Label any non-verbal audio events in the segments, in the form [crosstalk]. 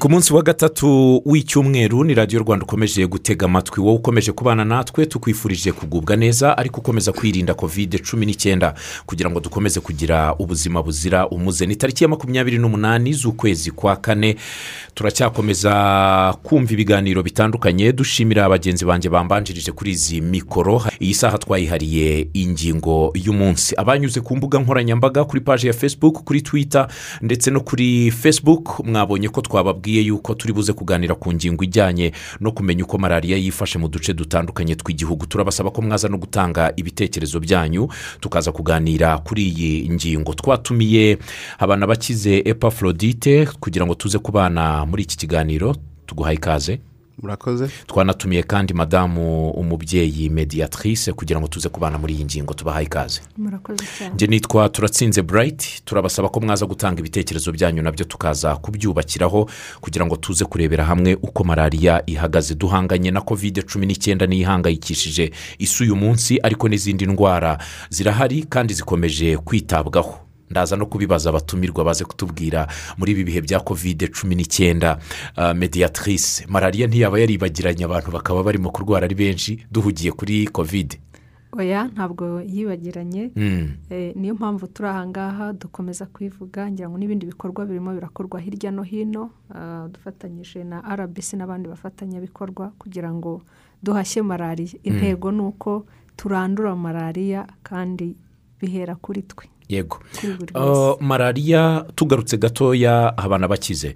ku munsi wa gatatu w'icyumweru ni radiyo rwanda ukomeje gutega amatwi. Wowe ukomeje kubana natwe tukwifurije kugubwa neza ariko ukomeza kwirinda kovide cumi n'icyenda kugira ngo dukomeze kugira ubuzima buzira umuze. Ni tariki ya makumyabiri n'umunani z'ukwezi kwa kane. Turacyakomeza kumva ibiganiro bitandukanye dushimira bagenzi banjye bambanjirije kuri izi mikoro. Iyi saha twayihariye ingingo y'umunsi. Abanyuze ku mbuga nkoranyambaga kuri paji ya facebook kuri twitter ndetse no kuri facebook mwabonye ko twababwiye yuko turi buze kuganira ku ngingo ijyanye no kumenya uko malariya yifashe mu duce dutandukanye tw'igihugu. Turabasaba ko mwaza no gutanga ibitekerezo byanyu tukaza kuganira kuri iyi ngingo. Twatumiye abana bakize epafrodite kugira ngo tuze kubana muri iki kiganiro tuguhaye ikaze. Murakoze? Twanatumiye kandi madamu umubyeyi mediatrice kugira ngo tuze kubana muri iyi ngingo tubahaye ikaze. Murakoze cyane. Njye nitwa turatsinze burayiti turabasaba ko mwaza gutanga ibitekerezo byanyu na byo tukaza kubyubakiraho kugira ngo tuze kurebera hamwe uko malariya ihagaze. Duhanganye na kovide cumi n'icyenda niyo ihangayikishije isi uyu munsi ariko n'izindi ndwara zirahari kandi zikomeje kwitabwaho. Ndaza no kubibaza abatumirwa baze kutubwira muri ibi bihe bya kovide cumi n'icyenda mediatrice malariya ntiyaba yaribagiranye abantu bakaba barimo kurwara ari benshi duhugiye kuri kovide oya ntabwo yibagiranye. Mm. Eh, niyo mpamvu turi ahangaha dukomeza kwivuga ngira ngo n'ibindi bikorwa birimo birakorwa hirya no hino. Ah, dufatanyije na rbc n'abandi bafatanyabikorwa kugira ngo duhashye malariya intego ni uko turandura malariya kandi bihera kuri twe. Yego. Uh, malariya tugarutse gatoya abana bakize.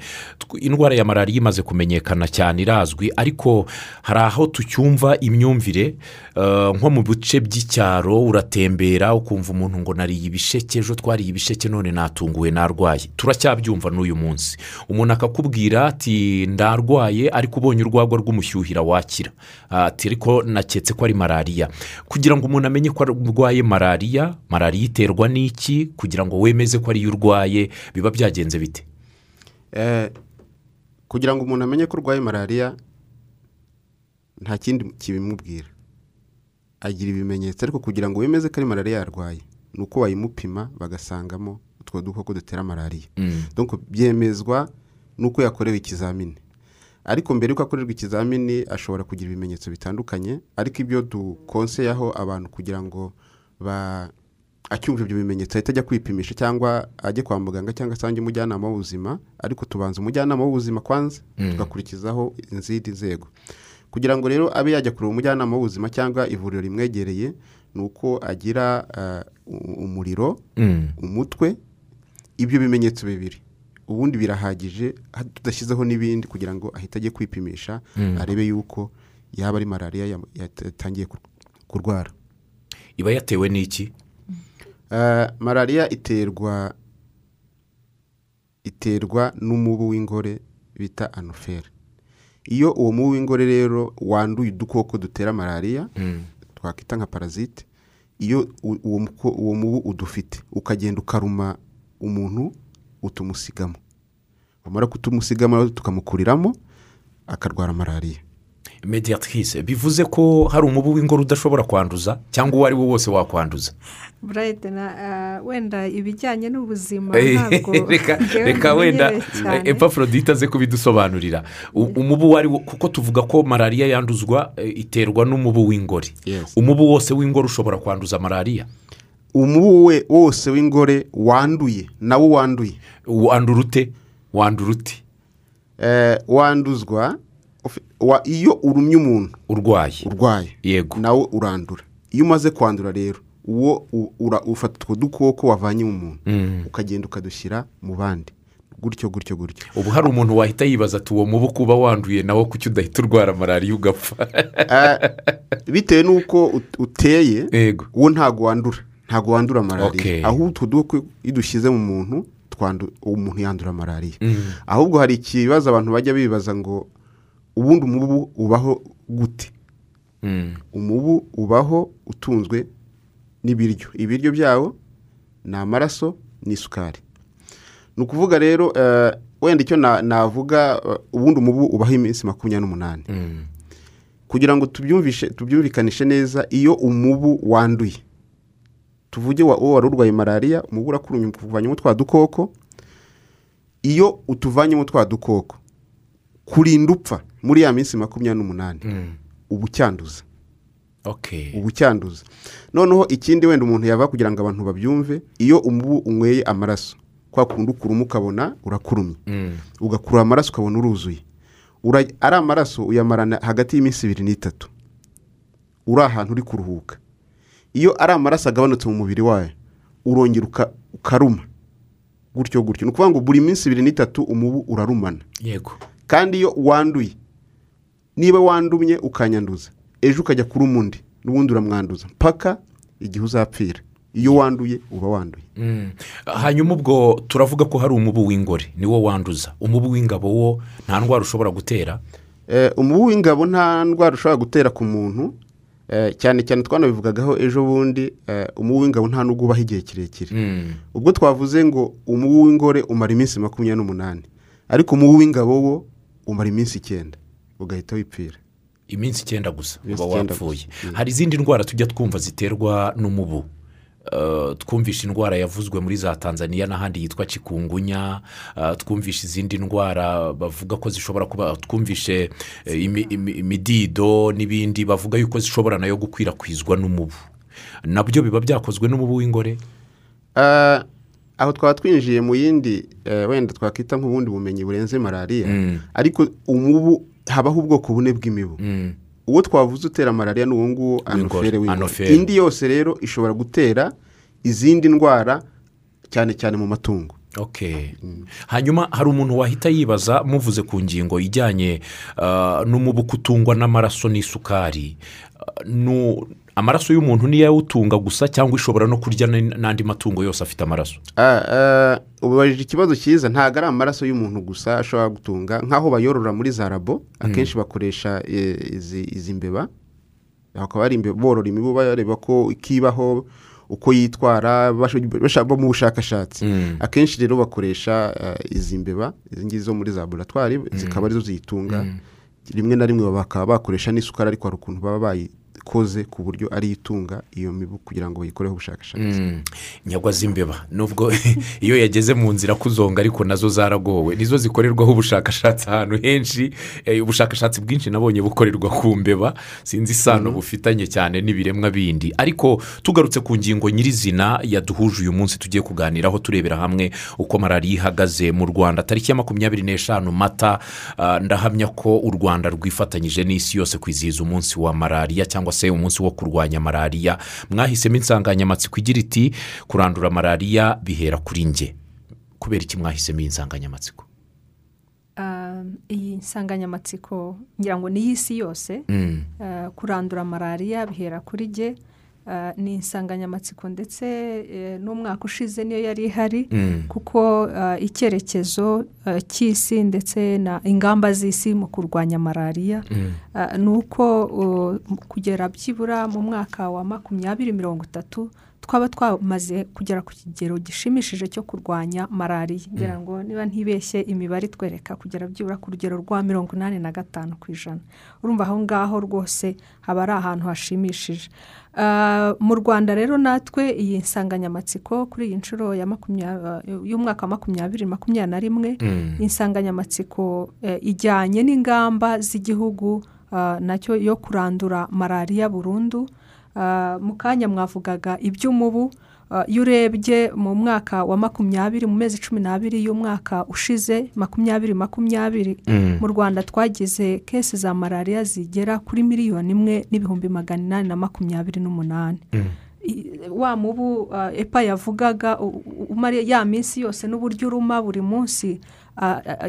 Indwara ya malariya imaze kumenyekana cyane irazwi. Ariko hari aho tucyumva imyumvire uh, nko mu bice by'icyaro uratembera ukumva umuntu ngo nariye ibisheke ejo twariye ibisheke none natunguwe narwaye. Turacyabyumva n'uyu munsi. Umuntu akakubwira ati ndarwaye ariko ubonye urwagwa rw'umushyuhira wakira. Ati ariko naketse ko ari malariya kugira ngo umuntu amenye ko arwaye malariya malariya iterwa n'iki? Kugira ngo wemeze ko ariyo urwaye biba byagenze bite? Eh, kugira ngo umuntu amenye ko urwaye malariya nta kindi kibimubwira. Agira ibimenyetso ariko kugira ngo wemeze ko ari malariya yarwaye ni uko bayimupima bagasangamo utwo dukoko dutera malariya. Donc byemezwa n'uko yakorewe ikizamini. Ariko mbere y'uko akorerwa ikizamini ashobora kugira ibimenyetso bitandukanye ariko ibyo dukonseyaho abantu kugira ngo ba acyumva ibyo bimenyetso ahita ajya kwipimisha cyangwa ajye kwa muganga cyangwa asange umujyanama w'ubuzima ariko tubanza umujyanama w'ubuzima kwanza tugakurikizaho izindi nzego kugira ngo rero abe yajya kureba umujyanama w'ubuzima cyangwa ivuriro rimwegereye ni uko agira eh, u- umuriro Mm. umutwe ibyo bimenyetso bibiri. Ubundi birahagije ha- tudashyizeho n'ibindi kugira ngo ahite ajye kwipimisha arebe yuko yaba ari malariya yatangiye kur- kurwara. Iba yatewe n'iki? Malariya iterwa iterwa n'umubu w'ingore bita anoferi iyo uwo mubu w'ingore rero wanduye udukoko dutera malariya twakwita nka parazite iyo uwo mubu udufite ukagenda ukaruma umuntu utumusigamo. Wamara kutumusigamo tukamukuriramo akarwara malariya mediatrice bivuze ko hari umubu w'ingoro udashobora kwanduza cyangwa uwo ari we wose wakwanduza. Burayiti na ah, wenda ibijyanye n'ubuzima Eh, ntabwo [laughs] [laughs] reka wenda cyane. epafrodite aze kubidusobanurira. Umubu uwo ari wo kuko tuvuga ko malariya yanduzwa eh, iterwa n'umubu w'ingore. Umubu wose w'ingore ushobora kwanduza malariya umubu we wose w'ingore wanduye nawo wanduye? Wandura ute wandura ute Eh, wanduzwa iyo urumye umuntu urwaye. urwaye. Yego. Nawe urandura. Iyo umaze kwandura rero uwo ufata utwo dukoko wavanye mu muntu ukagenda ukadushyira mu bandi. Gutyo gutyo gutyo. Ubu hari umuntu wahita yibaza ati uwo mubu kuba wanduye nawo kuki udahita urwara malariya ugapfa? [laughs] Eh, bitewe n'uko ut- uteye uwo ntabwo wandura. Ntabwo wandura malariya. Ahubwo utwo dukoko iyo dushyize mu muntu twandu- uwo muntu yandura malariya. Ahubwo hari ikibazo abantu bajya bibaza ngo ubundi umubu ubaho gute? Mm. umubu ubaho utunzwe n'ibiryo. Ibiryo byawo ni amaraso n'isukari. Ni ukuvuga rero eh, wenda icyo na- navuga eh, ubundi umubu ubaho iminsi makumyabiri n'umunani. Mm. kugira ngo tubyumvishe tubyumvikanishe neza iyo umubu wanduye. Tuvuge uwo wari urwaye malariya umubu urakurumye ukuvanyemo twa dukoko. Iyo utuvanyemo twa dukoko kurinda upfa. Muri ya minsi makumyabiri n'umunani. Uba ucyanduza uba ucyanduza noneho ikindi wenda umuntu yava kugira ngo abantu babyumve iyo umubu unyweye amaraso kwa kundi ukuruma ukabona urakurumye. Mm. ugakurura amaraso ukabona uruzuye. Ari amaraso uyamarana hagati y'iminsi ibiri n'itatu. Uri ahantu uri kuruhuka. Iyo ari amaraso agabanutse mu mubiri wayo urongera uka- ukaruma. Gutyo gutyo. Ni ukuvuga ngo buri minsi ibiri n'itatu umubu urarumana. Yego. Kandi iyo wanduye niba wandumye ukanyanduza ejo ukajya kuruma undi n'ubundi uramwanduza mpaka igihe uzapfira. Iyo wanduye uba wanduye. Mm. hanyuma ubwo turavuga ko hari umubu w'ingore niwo wanduza. Umubu w'ingabo wo nta ndwara ushobora gutera? Eh, umubu w'ingabo nta ndwara ushobora gutera ku muntu. Eh, cyane cyane twanabivugagaho ejo bundi eh, umubu w'ingabo nta nubwo ubaho igihe kirekire. Mm. ubwo twavuze ngo umubu w'ingore umara iminsi makumyabiri n'umunani. Ariko umubu w'ingabo wo umara iminsi icyenda. Ugahita wipfira. Iminsi icyenda gusa uba wapfuye. gusa. Mm. hari izindi ndwara tujya twumva ziterwa n'umubu. Uh, twumvishe indwara yavuzwe muri za tanzania n'ahandi yitwa cikungunya uh, twumvishe izindi ndwara bavuga ko zishobora kuba twumvishe eh, imi- imi- imidido n'ibindi bavuga yuko zishobora na yo gukwirakwizwa n'umubu. Nabyo biba byakozwe n'umubu w'ingore? Ah, aho twaba twinjiye mu yindi eh, wenda twakwita nk'ubundi bumenyi burenze malariya Mm. ariko umubu habaho ubwoko bune bw'imibu. Mm. uwo twavuze utera malariya ni uwo nguwo anofere w'ingore indi yose rero ishobora gutera izindi ndwara cyane cyane mu matungo. Hanyuma hari umuntu wahita yibaza muvuze ku ngingo ijyanye uh, n'umubu kutungwa n'amaraso n'isukari. Uh, nu- amaraso y'umuntu niyo awutunga gusa cyangwa ishobora no kurya n'andi matungo yose afite amaraso? Ah, ah, ubajije ikibazo cyiza ntabwo ari amaraso y'umuntu gusa ashobora gutunga. Nk'aho bayorora muri za rabo akenshi bakoresha eh, izi mbeba. Imbeba borora imibu bareba ko ikibaho uko yitwara bashaka mu bushakashatsi. Mm. akenshi rero bakoresha eh, izi mbeba izi ngizi zo muri za laboratwari zikaba ari zo ziyitunga rimwe na rimwe bakaba bakoresha n'isukari ariko hari ukuntu baba bayikoze ku buryo ariyo itunga iyo mibu kugira ngo bayikoreho ubushakashatsi. Mm. nyagwa z'imbeba nubwo [laughs] iyo yageze mu nzira kuzonga ariko na zo zaragowe nizo zikorerwaho ubushakashatsi ahantu henshi Eh, ubushakashatsi bwinshi nabonye bukorerwa ku mbeba sinzi isano bufitanye cyane n'ibiremwa bindi. Ariko tugarutse ku ngingo nyirizina yaduhuje uyu munsi tugiye kuganiraho turebera hamwe uko malariya ihagaze mu rwanda. Tariki ya makumyabiri n'eshanu mata ah, ndahamya ko u rwanda rwifatanyije n'isi yose kwizihiza umunsi wa malariya cyangwa se umunsi wo kurwanya malariya. Mwahisemo insanganyamatsiko igira iti kurandura malariya bihera kuri nge kubera iki mwahisemo iyi nsanganyamatsiko? Ah, iyi nsanganyamatsiko ngira ngo ni iy'isi yose. Mm. Ah, kurandura malariya bihera kuri Ah, ni insanganyamatsiko ndetse eh, n'umwaka ushize niyo yari ihari Mm. kuko ah, icyerekezo cy'isi ndetse na ingamba z'isi mu kurwanya malariya ah, ni uko kugera byibura mu mwaka wa makumyabiri mirongo itatu twaba twamaze kugera ku kigero gishimishije cyo kurwanya malariya. Ngira ngo niba ntibeshye imibare itwereka kugera byibura ku rugero rwa mirongo inani na gatanu ku ijana. Urumva aho ngaho rwose haba ari ahantu hashimishije. Ah, mu rwanda rero natwe iyi nsanganyamatsiko kuri iyi nshuro y'umwaka wa makumyabiri makumyabiri na rimwe Mm. insanganyamatsiko eh, ijyanye n'ingamba z'igihugu ah, na cyo yo kurandura malariya burundu mu kanya mwavugaga iby'umubu Ah, iyo urebye mu mwaka wa makumyabiri mu mezi cumi n'abiri y'umwaka ushize makumyabiri makumyabiri Mm. mu rwanda twagize kesi za malariya zigera kuri miliyoni imwe n'ibihumbi magana inani na makumyabiri n'umunani I- wa mubu uh, epa yavugaga ya minsi yose n'uburyo uruma buri munsi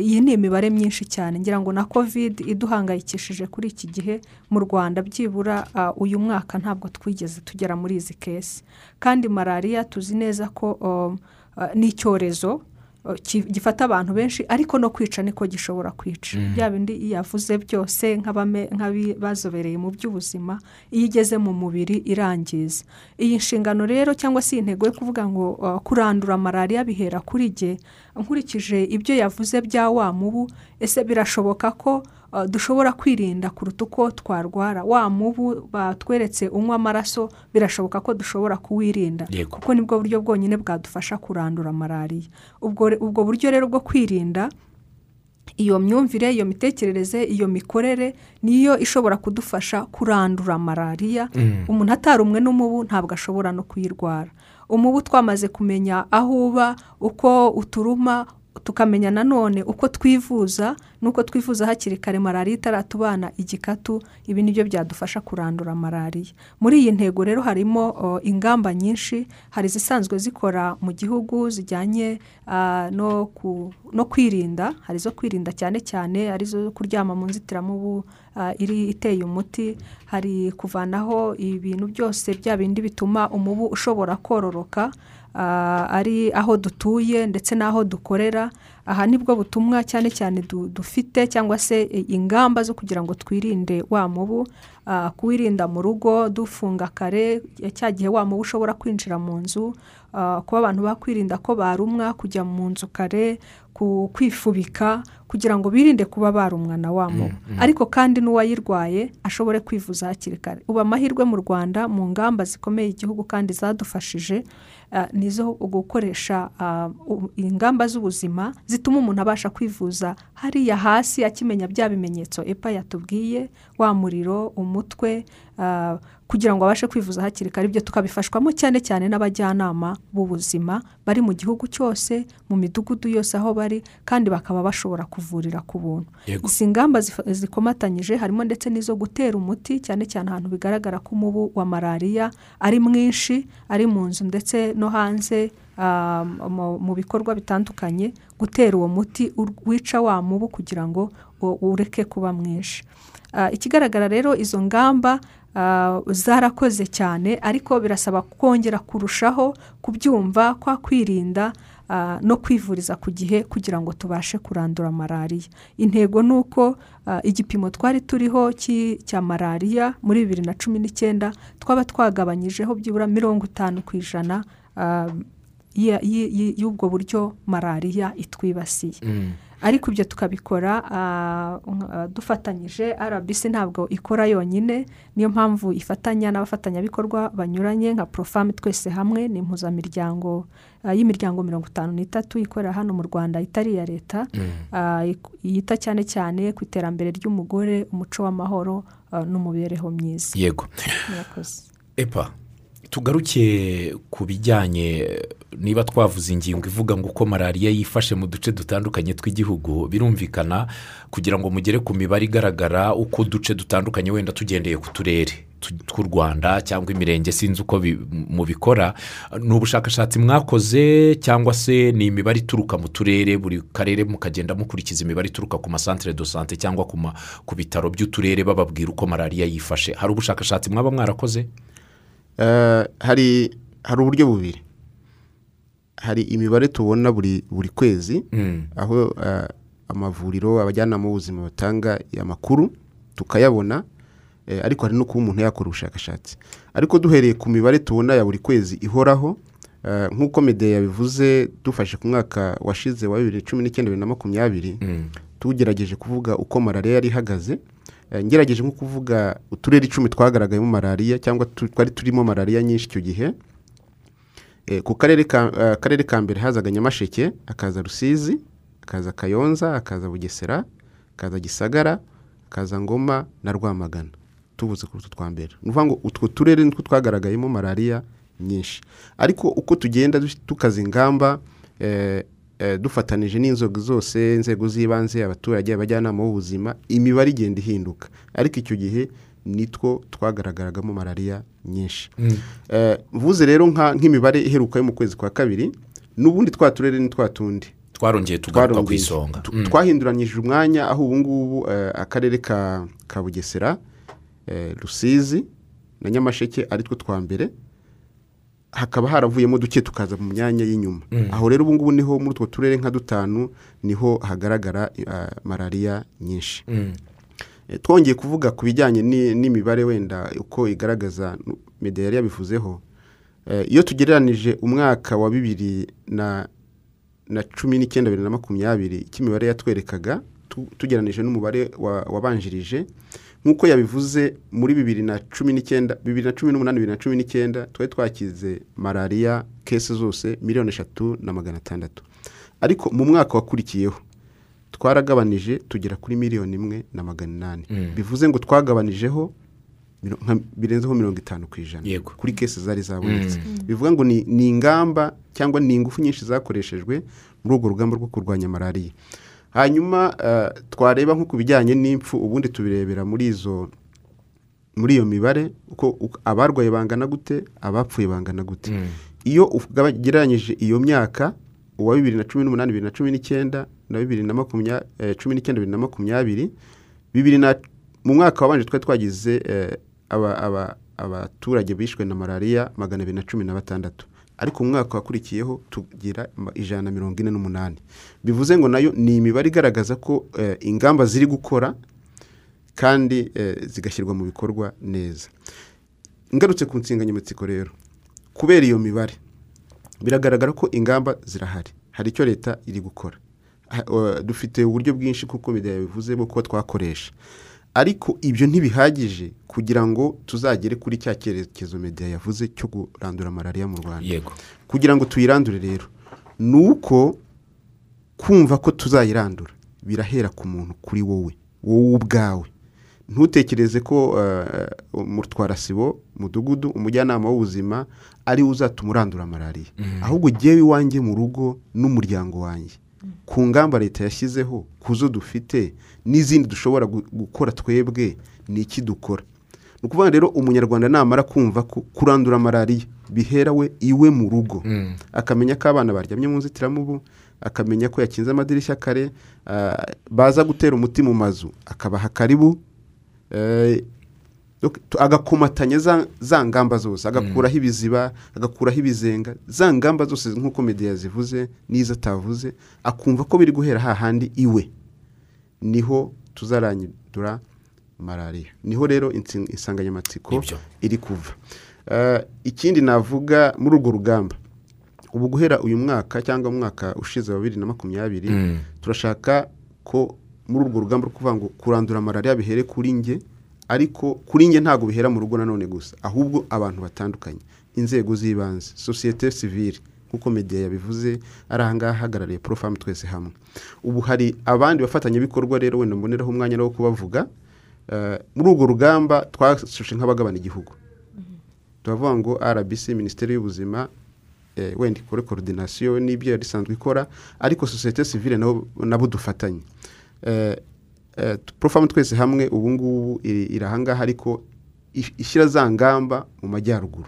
iyi ni imibare myinshi cyane. Ngira ngo na covid iduhangayikishije kuri iki gihe mu rwanda byibura uyu mwaka ntabwo twigeze tugera muri izi kesi kandi malariya tuzi neza ko um, ni icyorezo gifata abantu benshi ariko no kwica niko gishobora kwica. Bya bindi yavuze byose nk'abazobereye mu by'ubuzima iyo igeze mu mubiri irangiza. Iyi nshingano rero cyangwa se iyi ntego yo kuvuga ngo uh, kurandura malariya bihera kuri jye nkurikije ibyo yavuze bya wa mubu ese birashoboka ko uh, dushobora kwirinda kuruta uko twarwara? Wa mubu batweretse unywa amaraso birashoboka ko dushobora kuwirinda. Kuko ni bwo buryo bwonyine bwadufasha kurandura malariya. Ubwo ubwo buryo rero bwo kwirinda iyo myumvire iyo mitekerereze iyo mikorere niyo ishobora kudufasha kurandura malariya. Umuntu atarumwe n'umubu ntabwo ashobora no kuyirwara. Umubu twamaze kumenya aho uba uko uturuma tukamenya nanone uko twivuza n'uko twivuza hakiri kare malariya itaratubana igikatu ibi ni byo byadufasha kurandura malariya. Muri iyi ntego rero harimo ingamba nyinshi hari izisanzwe zikora mu gihugu zijyanye no kwirinda hari izo kwirinda cyane cyane ari zo kuryama mu nzitiramubu iri iteye umuti hari kuvanaho ibintu byose bya bindi bituma umubu ushobora kororoka ari aho dutuye ndetse n'aho dukorera. Aha ni bwo butumwa cyane cyane du- dufite cyangwa se i- ingamba zo kugira ngo twirinde wa mubu. ah, kuwirinda mu rugo dufunga kare cya gihe wa mubu ushobora kwinjira mu nzu ah, kuba abantu bakwirinda ko barumwa kujya mu nzu kare kwifubika kugira ngo birinde kuba barumwa na wa mubu. ariko kandi n'uwayirwaye ashobore kwivuza hakiri kare. Ubu amahirwe mu rwanda mu ngamba zikomeye igihugu kandi zadufashije ah, ni izo gukoresha ah, ingamba z'ubuzima zituma umuntu abasha kwivuza. Hariya hasi akimenya bya bimenyetso epa yatubwiye wa muriro umutwe ah, kugira ngo abashe kwivuza hakiri kare. Ibyo tukabifashwamo cyane cyane n'abajyanama b'ubuzima bari mu gihugu cyose mu midugudu yose aho bari kandi bakaba bashobora kuvurira ku buntu. Izi ngamba zikomatanyije harimo ndetse n'izo gutera umuti cyane cyane ahantu bigaragara ko umubu wa malariya ari mwinshi ari mu nzu ndetse no hanze ah, mu- bikorwa bitandukanye gutera uwo muti wica wa mubu kugira ngo u- ureke kuba mwinshi Ah, ikigaragara rero izo ngamba ah, zarakoze cyane ariko birasaba kongera kurushaho kubyumva kwa kwirinda ah, no kwivuriza ku gihe kugira ngo tubashe kurandura malariya. Intego ni uko igipimo twari turiho cya malariya muri bibiri na cumi n'icyenda twaba twagabanyijeho byibura mirongo itanu ku ijana y'ubwo buryo malariya itwibasiye. Ariko ibyo tukabikora ah, nka- dufatanyije rbc ntabwo ikora yonyine niyo mpamvu ifatanya n'abafatanyabikorwa banyuranye nka profam twese hamwe ni impuzamiryango ah, y'imiryango mirongo itanu n'itatu ikorera hano mu rwanda itari iya leta ah, ik- yita cyane cyane ku iterambere ry'umugore umuco w'amahoro ah, n'umubereho myiza yego. Epa. Tugaruke ku bijyanye niba twavuze ingingo ivuga ngo uko malariya yifashe mu duce dutandukanye tw'igihugu birumvikana kugira ngo mugere ku mibare igaragara uko uduce dutandukanye wenda tugendeye ku turere tu- tw'u rwanda cyangwa imirenge sinzi uko bi- mubikora ni ubushakashatsi mwakoze cyangwa se ni imibare ituruka mu turere buri karere mukagenda mukurikiza imibare ituruka ku masantere do sante cyangwa ku bitaro by'uturere bababwira uko malariya yifashe. Hari ubushakashatsi mwaba mwarakoze? Hari hari uburyo bubiri hari imibare tubona buri buri kwezi Mm. aho eh, amavuriro abajyanama b'ubuzima batanga amakuru tukayabona eh, ariko hari no kuba umuntu yakora ubushakashatsi ariko duhereye ku mibare tubona ya buri kwezi ihoraho eh, nk'uko mede yabivuze dufashe ku mwaka washize wa bibiri cumi n'icyenda bibiri na makumyabiri Mm. tugerageje kuvuga uko malariya yari ihagaze Eh, ngerageje nko kuvuga uturere icumi twagaragayemo malariya cyangwa twari turimo malariya nyinshi icyo gihe. Eh, ku karere eh, akarere ka mbere hazaga nyamasheke hakaza rusizi hakaza kayonza hakaza bugesera hakaza gisagara hakaza ngoma na rwamagana. Tuvuze kuri utwo twa mbere. Ni ukuvuga ngo utwo turere nitwo twagaragayemo malariya nyinshi. Ariko uko tugenda tukaza ingamba eh, eh, dufatanije n'inzego zose inzego z'ibanze abaturage abajyanama b'ubuzima imibare igenda ihinduka. Ariko icyo gihe nitwo twagaragaragamo malariya nyinshi. Eh, mvuze rero nk'imibare iheruka yo mu kwezi kwa kabiri n'ubundi twa turere ni twa tundi. Twarongeye tugaruka ku isonga. Mm. twahinduranyije umwanya aho ubu ngubu eh, akarere ka bugesera eh, rusizi na nyamasheke ari two twa mbere. Hakaba haravuyemo duke tukaza mu myanya y'inyuma. Aho rero ubu ngubu ni ho muri utwo turere nka dutanu ni ho hagaragara eh, malariya nyinshi. Mm. Eh, twongeye kuvuga ku bijyanye ni- n'imibare wenda uko igaragaza nu- mede yari yabivuzeho Eh, iyo tugereranije umwaka wa bibiri na na cumi n'icyenda bibiri na makumyabiri icyo imibare yatwerekaga tu- tugereranije n'umubare wa- wabanjirije. Nk'uko yabivuze muri bibiri na cumi n'icyenda bibiri na cumi n'umunani bibiri na cumi n'icyenda twari twakize malariya kese zose miliyoni eshatu na magana atandatu. Ariko mu mwaka wakurikiyeho twaragabanije tugera kuri miliyoni imwe na magana inani. Bivuze ngo twagabanijeho birenzeho mirongo itanu ku ijana. Kuri kesi zari zabonetse bivuga ngo ni ingamba cyangwa ni ingufu nyinshi zakoreshejwe muri urwo rugamba rwo kurwanya malariya hanyuma eh, twareba nko ku bijyanye n'impfu ubundi tubirebera muri izo muri iyo mibare uko abarwaye bangana gute abapfuye bangana gute. Iyo ugereranyije iyo myaka uwa bibiri na cumi n'umunani bibiri na cumi n'icyenda na bibiri na makumyabiri cumi n'icyenda bibiri na makumyabiri bibiri na mu mwaka wabanje twari twagize eh, aba- aba- abaturage bishwe na malariya magana abiri na cumi na batandatu. Ariko mu mwaka wakurikiyeho tugira ijana na mirongo ine n'umunani. Bivuze ngo na yo ni imibare igaragaza ko eh, ingamba ziri gukora kandi eh, zigashyirwa mu bikorwa neza. Ngarutse ku nsanganyamatsiko rero. Kubera iyo mibare biragaragara ko ingamba zirahari. Hari icyo leta iri gukora. Dufite uburyo bwinshi kuko yabivuze bwo kuba twakoresha. Ariko ibyo ntibihagije kugira ngo tuzagere kuri cya cyerekezo media yavuze cyo kurandura malariya mu rwanda. Yego. Kugira ngo tuyirandure rero. Ni uko kumva ko tuzayirandura birahera ku muntu kuri wowe wowe ubwawe. Ntutekereze ko eh, umutwarasibo mudugudu umujyanama w'ubuzima ari we uzatuma urandura malariya. Ahubwo jyewe iwanjye mu rugo n'umuryango wanjye. Ku ngamba leta yashyizeho ku zo dufite n'izindi dushobora gu- gukora twebwe ni iki dukora? Ni ukuvuga rero umunyarwanda namara kumva ko kurandura malariya bihera we iwe mu rugo. Akamenya ko abana baryamye mu nzitiramubu akamenya ko yakinze amadirishya kare ah, baza gutera umuti mu mazu akabaha karibu eh, agakomatanya za, ngamba zose agakuraho ibiziba agakuraho ibizenga. Za ngamba zose nk'uko media zivuze n'izo atavuze akumva ko biri guhera hahandi iwe. Niho tuzarandura malariya ni ho rero insanganyamatsiko iri kuva. Eh, ikindi navuga muri urwo rugamba. Ubu guhera uyu mwaka cyangwa mu mwaka ushize wa bibiri na makumyabiri Mm. turashaka ko muri urwo rugamba rwo kuvuga ngo kurandura malariya bihere kuri nge ariko kuri nge ntabwo bihera mu rugo nanone gusa ahubwo abantu batandukanye inzego z'ibanze sosiyete sivile nk'uko media yabivuze ari ahangaha ahagarariye porofamu twese hamwe. Ubu hari abandi bafatanyabikorwa rero wenda mboneraho umwanya wo kubavuga Eh, muri urwo rugamba twashushe nk'abagabana igihugu. Turavuga ngo rbc minisiteri y'ubuzima eh, wenda ikore korodinasiyo n'ibyo yari isanzwe ikora ariko sosiyete sivile nabo nabo dufatanye. Eh, porofamu twese hamwe ubu ngubu iri iri ahangaha ariko is- ishyira za ngamba mu majyaruguru.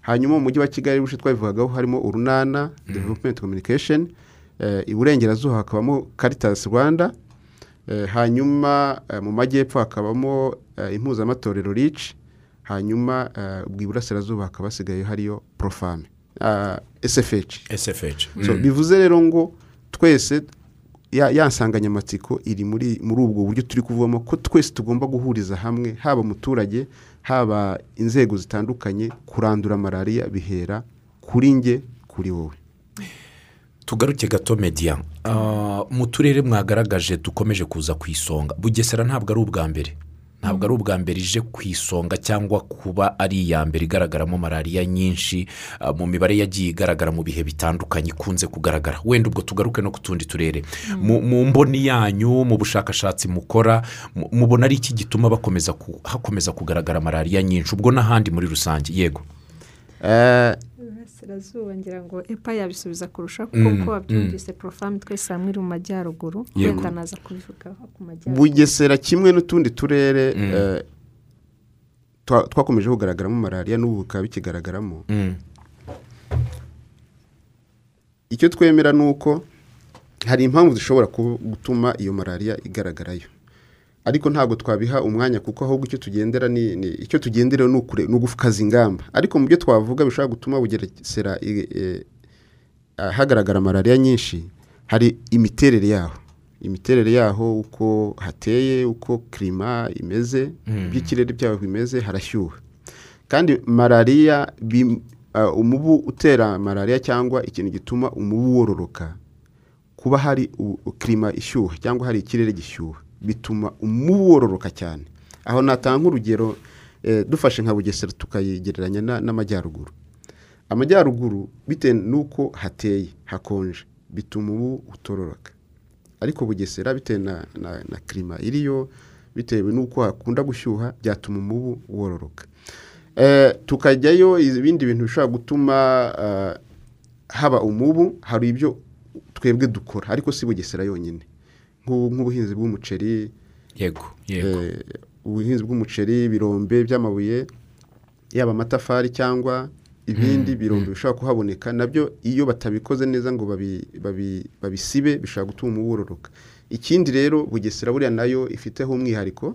Hanyuma mu mujyi wa kigali bushe twabivugagaho harimo urunana development communication eh, iburengerazuba hakabamo caritas rwanda eh, hanyuma mu majyepfo hakabamo impuzamatorero rici hanyuma ubwo iburasirazuba hakaba hasigaye hariyo uh, sfh sfh so, bivuze rero ngo twese ya, iri muri muri ubwo buryo turi kuvamo ko twese tugomba guhuriza hamwe haba umuturage haba inzego zitandukanye kurandura malariya bihera kuri nge kuri wowe. Tugaruke gato mediya Ah, mu turere mwagaragaje dukomeje kuza ku isonga. Bugesera ntabwo ari ubwa mbere. Ntabwo ari ubwa mbere ije ku isonga cyangwa kuba ari iya mbere igaragaramo malariya nyinshi ah, mu mibare yagiye igaragara mu bihe bitandukanye ikunze kugaragara. Wenda ubwo tugaruke no ku tundi turere. Mu mu mboni yanyu mu bushakashatsi mukora mu- mubona ari iki gituma hakomeza kugaragara malariya nyinshi ubwo n'ahandi muri rusange? Yego. Eh, iburasirazuba ngira ngo epa yabisubiza kurusha kuko uko wabyumvise porofamu twese hamwe iri mu majyaruguru wenda naza kubivugaho ku majyaruguru. Bugesera kimwe n'utundi turere eh, twa- twakomeje kugaragaramo malariya n'ubu bikaba bikigaragaramo. Mm. icyo twemera ni uko hari impamvu zishobora gutuma iyo malariya igaragarayo. Ariko ntabwo twabiha umwanya kuko ahubwo icyo tugendera ni icyo tugendera ni ukure- ni ugukaza ingamba. Ariko mu byo twavuga bishobora gutuma bugesera i- e, hagaragara malariya nyinshi hari imiterere yaho. Imiterere yaho uko hateye uko kirima imeze iby'ikirere byaho bimeze harashyuha. Kandi malariya umubu utera malariya cyangwa ikintu gituma umubu wororoka kuba hari kirima ishyuha cyangwa hari ikirere gishyuha. Bituma umubu wororoka cyane. Aho natanga urugero eh, dufashe nka bugesera tukayigereranya na- n'amajyaruguru. Amajyaruguru bitewe n'uko hateye hakonje bituma umubu utororoka. Ariko bugesera bitewe na, kirima iriyo bitewe n'uko hakunda gushyuha byatuma umubu wororoka Eh, tukajyayo ibindi bintu bishobora gutuma ah, haba umubu hari ibyo twebwe dukora. Ariko si bugesera yonyine. Nk'ubuhinzi bw'umuceri. Yego yego. Eh, ubuhinzi bw'umuceri ibirombe by'amabuye yaba amatafari cyangwa ibindi birombe bishobora kuhaboneka na byo iyo batabikoze neza ngo babi- babi- babisibe bishobora gutuma umubu wororoka ikindi rero bugesera buriya na yo ifiteho umwihariko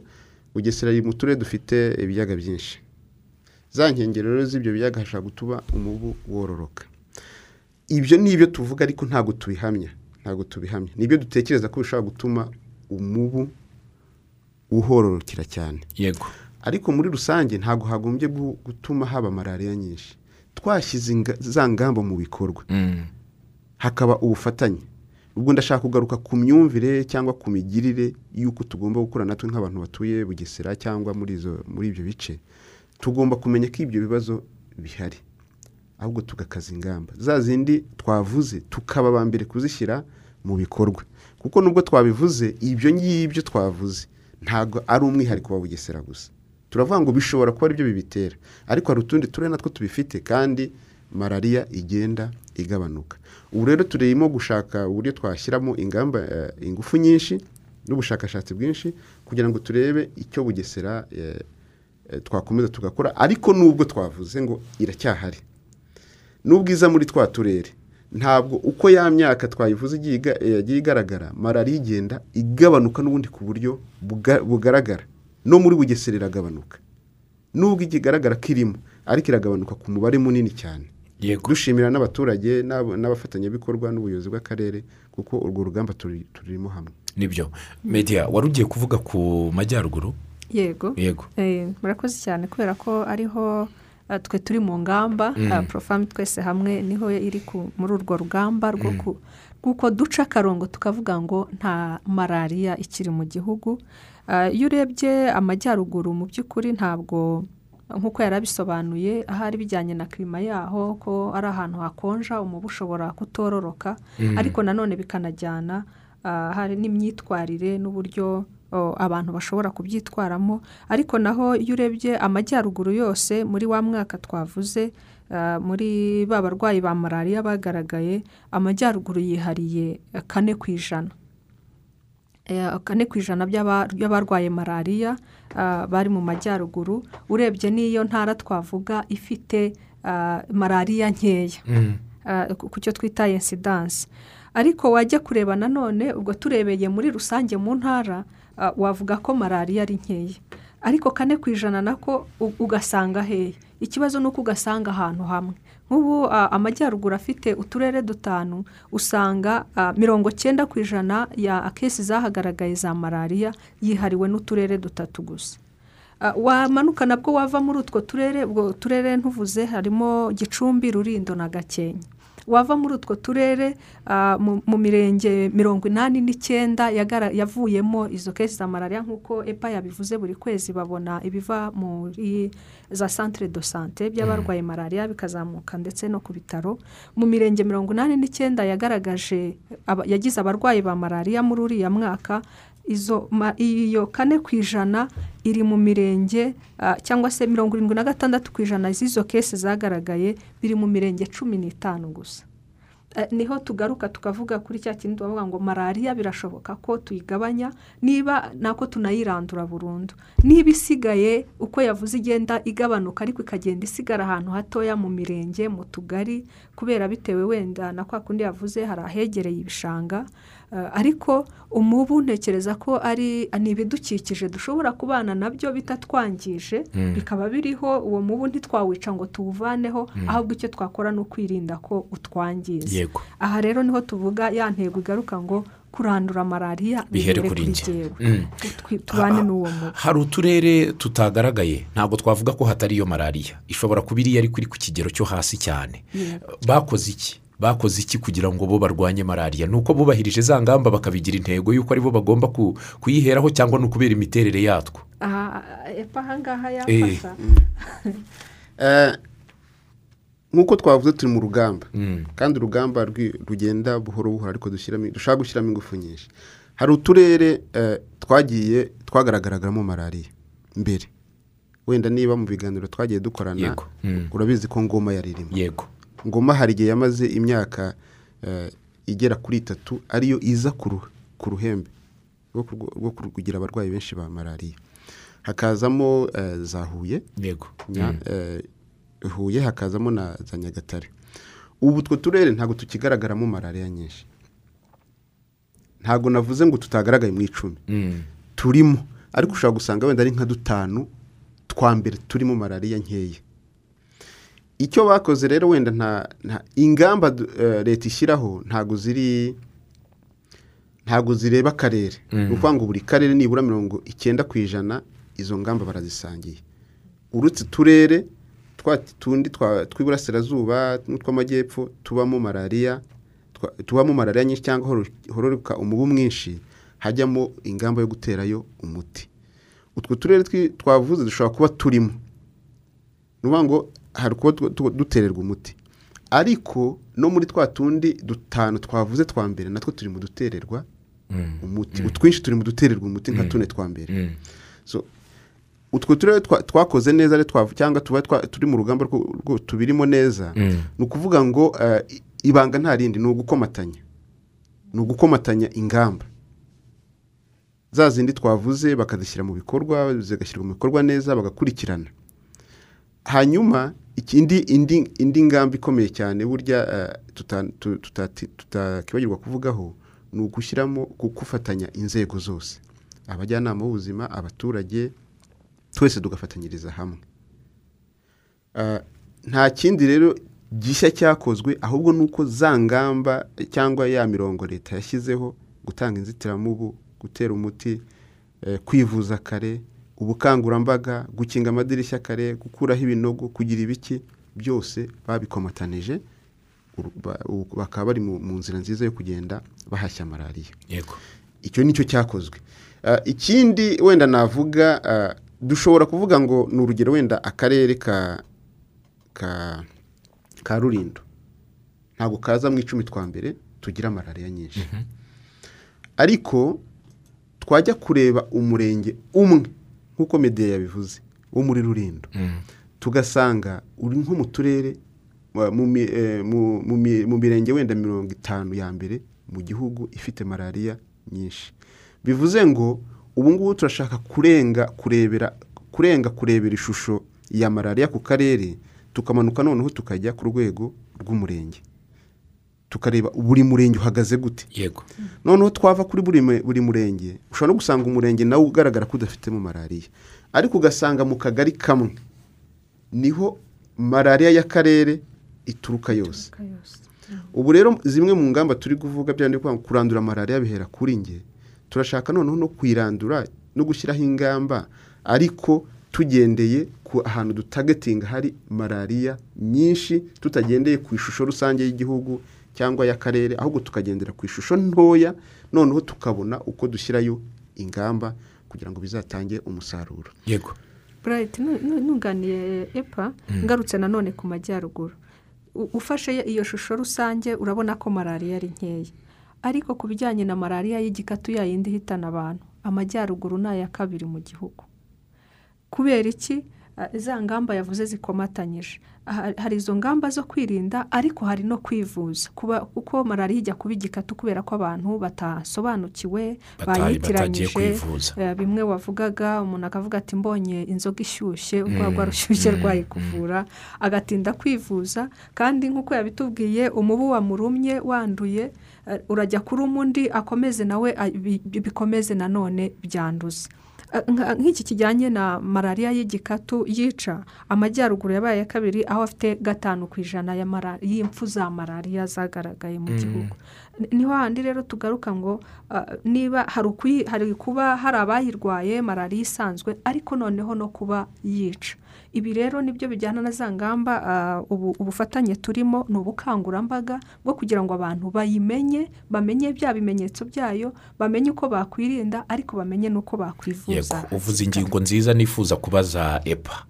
bugesera iri mu turere dufite ibiyaga byinshi. Za nkengero rero z'ibyo biyaga hashobora gutuma umubu wororoka. Ibyo ni ibyo tuvuga ariko ntabwo tubihamya. Ntabwo tubihamya ni ibyo dutekereza ko bishobora gutuma umubu uhororokera cyane. Yego. Ariko muri rusange ntabwo hagombye gu- gutuma haba malariya nyinshi. Twashyize za ngamba mu bikorwa. Mm. hakaba ubufatanye. Ubwo ndashaka kugaruka ku myumvire cyangwa ku migirire y'uko tugomba gukora natwe nk'abantu batuye bugesera cyangwa muri ibyo bice. Tugomba kumenya ko ibyo bibazo bihari. Ahubwo tugakaza ingamba. Za zindi twavuze tukaba aba mbere kuzishyira mu bikorwa. Kuko nubwo twabivuze ibyo ngibyo twavuze ntabwo ari umwihariko wa bugesera gusa. Turavuga ngo bishobora kuba ari byo bibitera. Ariko hari utundi turere natwo tubifite kandi malariya igenda igabanuka. Ubu rero turimo gushaka uburyo twashyiramo ingamba eh, ingufu nyinshi n'ubushakashatsi bwinshi kugira ngo turebe icyo bugesera eh, eh, twakomeza tugakora. Ariko nubwo twavuze ngo iracyahari. N'ubwiza muri twa turere. Ntabwo uko ya myaka twayivuze eh, yagiye igaragara malariya igenda igabanuka n'ubundi ku buryo buga- bugaragara. No muri bugesera iragabanuka. Nubwo ikigaragara ko irimo ariko iragabanuka ku mubare munini cyane. Yego. Dushimira n'abaturage n'ab- n'abafatanyabikorwa n'ubuyobozi bw'akarere kuko urwo rugamba turi- turimo hamwe. Nibyo. Mediya wari ugiye kuvuga ku majyaruguru? Yego. Yego. Eh, murakoze cyane kubera ko ariho twe turi mu ngamba eh, porofami twese hamwe ni ho iri muri urwo rugamba rwo ku- rw'uko duca akarongo tukavuga ngo nta malariya ikiri mu gihugu. Eh, iyo urebye amajyaruguru mu by'ukuri ntabwo nk'uko yari abisobanuye ahari bijyanye na kirima yaho ko ari ahantu hakonja umubu ushobora kutororoka. Ariko nanone bikanajyana hari n'imyitwarire n'uburyo abantu bashobora kubyitwaramo. Ariko naho iyo urebye amajyaruguru yose muri wa mwaka twavuze muri ba barwayi ba malariya bagaragaye amajyaruguru yihariye kane ku ijana. Eh, kane ku ijana by'aba- by'abarwaye malariya bari mu majyaruguru. Urebye n'iyo ntara twavuga ifite malariya nkeya. Mm. ku cyo twita insidansi ariko wajya kureba nanone ubwo turebeye muri rusange mu ntara wavuga ko malariya ari nkeya. Ariko kane ku ijana nako ugasanga hehe ikibazo ni uko ugasanga ahantu hamwe. Nk'ubu ah, amajyaruguru afite uturere dutanu usanga ah, mirongo cyenda ku ijana ya kesi zahagaragaye za malariya yihariwe n'uturere dutatu gusa. Ah, wamanuka nabwo wava muri utwo turere ubwo turere ntuvuze harimo gicumbi rurindo na gakenke. Wava muri utwo turere ah, mu mirenge mirongo inani n'icyenda yavuyemo izo kesi za malariya nk'uko epa yabivuze buri kwezi babona ibiva muri za centre de sante by'abarwaye malariya bikazamuka ndetse no ku bitaro. Mu mirenge mirongo inani n'icyenda yagaragaje yagize abarwayi ba malariya muri uriya mwaka iyo kane ku ijana iri mu mirenge ah, cyangwa se mirongo irindwi na gatandatu ku ijana z'izo kesi zagaragaye biri mu mirenge cumi n'itanu gusa. Eh, ni ho tugaruka tukavuga kuri cya kintu tubavuga ngo malariya birashoboka ko tuyigabanya niba nako tunayirandura burundu. Niba isigaye uko yavuze igenda igabanuka ariko ikagenda isigara ahantu hatoya mu mirenge mu tugari kubera bitewe wenda na kwa kundi yavuze hari ahegereye ibishanga ariko umubu ntekereza ko ari ni ibidukikije dushobora kubana na byo bitatwangije bikaba biriho uwo mubu ntitwawica ngo tuwuvaneho ahubwo icyo twakora ni ukwirinda ko utwangiza. Aha rero ni ho tuvuga ya ntego igaruka ngo kurandura malariya Bihere kuri njye. Mm. Twi- tubane n'uwo mubu. hari uturere tutagaragaye ntabwo twavuga ko hatari iyo malariya. Ishobora kuba iriya ariko iri ku kigero cyo hasi cyane. Bakoze iki? Bakoze iki kugira ngo bo barwanye malariya? Ni uko bubahirije za ngamba bakabigira intego y'uko ari bo bagomba ku- kuyiheraho cyangwa ni ukubera imiterere yatwo. Aha epa ahangaha yafasha Eh, nk'uko twavuze turi mu rugamba Mm. kandi urugamba rugenda buhoro buhoro ariko dushyiramo dushaka gushyiramo ingufu nyinshi. Hari uturere eh, twagiye twagaragaragamo malariya. Mbere. Wenda niba mu biganiro twagiye dukorana Yego. Mm. urabizi ko ngoma yari irimo. Yego. Ngoma hari igihe yamaze imyaka eh, igera kuri itatu ariyo iza ku ru- ku ruhembe rwo kugira abarwayi benshi ba malariya. Hakazamo eh, za huye. Mm. eh, huye hakazamo na za nyagatare. Ubu utwo turere ntabwo tukigaragaramo malariya nyinshi. Ntabwo navuze ngo tutagaragaye mu icumi. Mm. turimo. Ariko ushobora gusanga wenda ari nka dutanu twa mbere turimo malariya nkeya. Icyo bakoze rero wenda nta ingamba eh, leta ishyiraho ntabwo ziri ntabwo zireba akarere ni ukuvuga ngo buri karere nibura mirongo icyenda ku ijana izo ngamba barazisangiye. Uretse uturere twa tundi tw'iburasirazuba n'utw'amajyepfo tubamo malariya tubamo malariya nyinshi cyangwa horo- hororoka umubu mwinshi hajyamo ingamba yo guterayo umuti. Utwo turere twavuze dushobora kuba turimo. Ni ukuvuga ngo hari tu- dutererwa umuti. Ariko no muri twa tundi dutanu twavuze twa mbere natwo turi mu dutererwa Mm. umuti. Utwinshi turi mu dutererwa umuti nka tune twa mbere. Mm. so utwo turere twa- twakoze neza cyangwa tuba turi mu rugamba rwo- tubirimo neza Mm. ni ukuvuga ngo eh, ibanga nta rindi ni ugukomatanya. Ni ugukomatanya ingamba. Za zindi twavuze bakazishyira mu bikorwa zigashyirwa mu bikorwa neza bagakurikirana. Hanyuma ikindi indi indi ngamba ikomeye cyane burya eh, tutakibagirwa kuvugaho ni ugushyiramo gufatanya inzego zose. Abajyanama b'ubuzima abaturage twese tugafatanyiriza hamwe. Ah, nta kindi rero gishya cyakozwe ahubwo ni uko za ngamba cyangwa ya mirongo leta yashyizeho gutanga inzitiramubu gutera umuti eh, kwivuza kare ubukangurambaga gukinga amadirishya kare gukuraho ibinogo kugira ibiki byose babikomatanije bakaba bari mu nzira nziza yo kugenda bahashya malariya. Yego. Icyo ni cyo cyakozwe. Ah, ikindi wenda navuga ah, dushobora kuvuga ngo ni urugero wenda akarere ka ka ka rurindo ntabwo kaza mu icumi twa mbere tugira malariya nyinshi. Ariko twajya kureba umurenge umwe. Nk'uko mediya yabivuze wo muri rurindo. Mm. tugasanga uri nko mu turere eh, mu mirenge wenda mirongo itanu ya mbere mu gihugu ifite malariya nyinshi. Bivuze ngo ubu ngubu turashaka kurenga kurebera kurenga kurebera ishusho ya malariya ku karere tukamanuka noneho tukajya ku rwego rw'umurenge. Tukareba buri murenge uhagaze gute? Yego. Noneho twava kuri buri mu- buri murenge ushobora no gusanga umurenge nawe ugaragara ko udafitemo malariya. Ariko ugasanga mu kagari kamwe ni ho malariya y'akarere ituruka yose. Ubu rero zimwe mu ngamba turi kuvuga byandi kuvuga ngo kurandura malariya bihera kuri nge turashaka noneho no kuyirandura no gushyiraho ingamba ariko tugendeye ku ahantu dutagatinga hari malariya nyinshi tutagendeye ku ishusho rusange y'igihugu cyangwa y'akarere ahubwo tukagendera ku ishusho ntoya noneho tukabona uko dushyirayo ingamba kugira ngo bizatange umusaruro. Yego. Burayiti nunganiye epa ngarutse nanone ku majyaruguru. Ufashe iyo shusho rusange urabona ko malariya ari nkeya. Ariko ku bijyanye na malariya y'igikatu yayindi ihitana abantu amajyaruguru ni aya kabiri mu gihugu. Kubera iki? Za ngamba yavuze zikomatanyije. Ah, hari izo ngamba zo kwirinda ariko hari no kwivuza. Kuba uko malariya ijya kuba igikatu kubera ko abantu batasobanukiwe bayitiranyije. Eh, bimwe wavugaga umuntu akavuga ati mbonye inzoga ishyushye urwagwa rushyushye rwayikuvura agatinda kwivuza. Kandi nk'uko yabitubwiye umubu wamurumye wanduye eh, urajya kuruma undi akomeze nawe bi- bi- bikomeze nanone byanduza. Eh, nk'iki kijyanye na malariya y'igikatu yica amajyaruguru yabaye ya kabiri aho afite gatanu ku ijana y'impfu za malariya zagaragaye mu gihugu. Ni- ni ho handi rero tugaruka ngo niba hari kuba hari abayirwaye malariya isanzwe ariko noneho no kuba yica. Ibi rero ni byo bijyana na za ngamba ah, ubu- ubufatanye turimo ni ubukangurambaga bwo kugira ngo abantu bayimenye bamenye bya bimenyetso byayo bamenye uko bakwirinda ariko bamenye n'uko bakwivuza uvuze ingingo nziza nifuza kubaza epa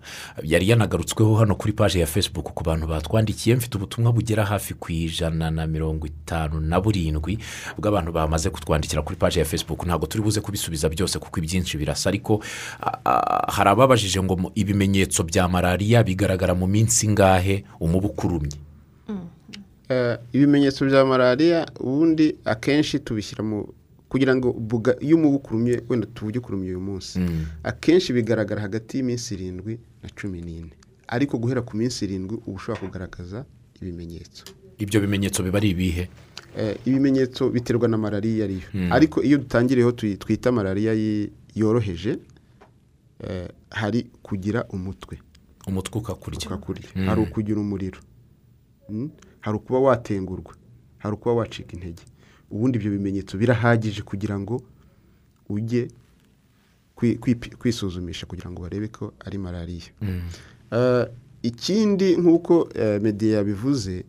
yari yanagarutsweho hano kuri paji ya facebook ku bantu batwandikiye mfite ubutumwa bugera hafi ku ijana na mirongo itanu na burindwi bw'abantu bamaze kutwandikira kuri paji ya facebook. Ntabwo turi buze kubisubiza byose kuko ibyinshi birasa ariko a- a- hari ababajije ngo ibimenyetso bya malariya bigaragara mu minsi ingahe? Umubu ukurumye Eh, ibimenyetso bya malariya ubundi akenshi tubishyira mu kugira ngo iyo umubu ukurumye wenda tuvuge ukurumye uyu munsi. Akenshi bigaragara hagati y'iminsi irindwi na cumi n'ine. Ariko guhera ku minsi irindwi uba ushobora kugaragaza ibimenyetso. Ibyo bimenyetso biba ari ibihe? Eh, ibimenyetso biterwa na malariya iyo ariyo ariko iyo dutangiriyeho twita malariya yoroheje eh, hari kugira umutwe. Umutwe ukakurya. Ukakurya. Hari ukugira umuriro. Mm? hari ukuba watengurwa. Hari ukuba wacika intege. Ubundi ibyo bimenyetso birahagije kugira ngo ujye kwisuzumisha kugira ngo barebe ko ari malariya. Eh, ikindi nk'uko eh, mediya yabivuze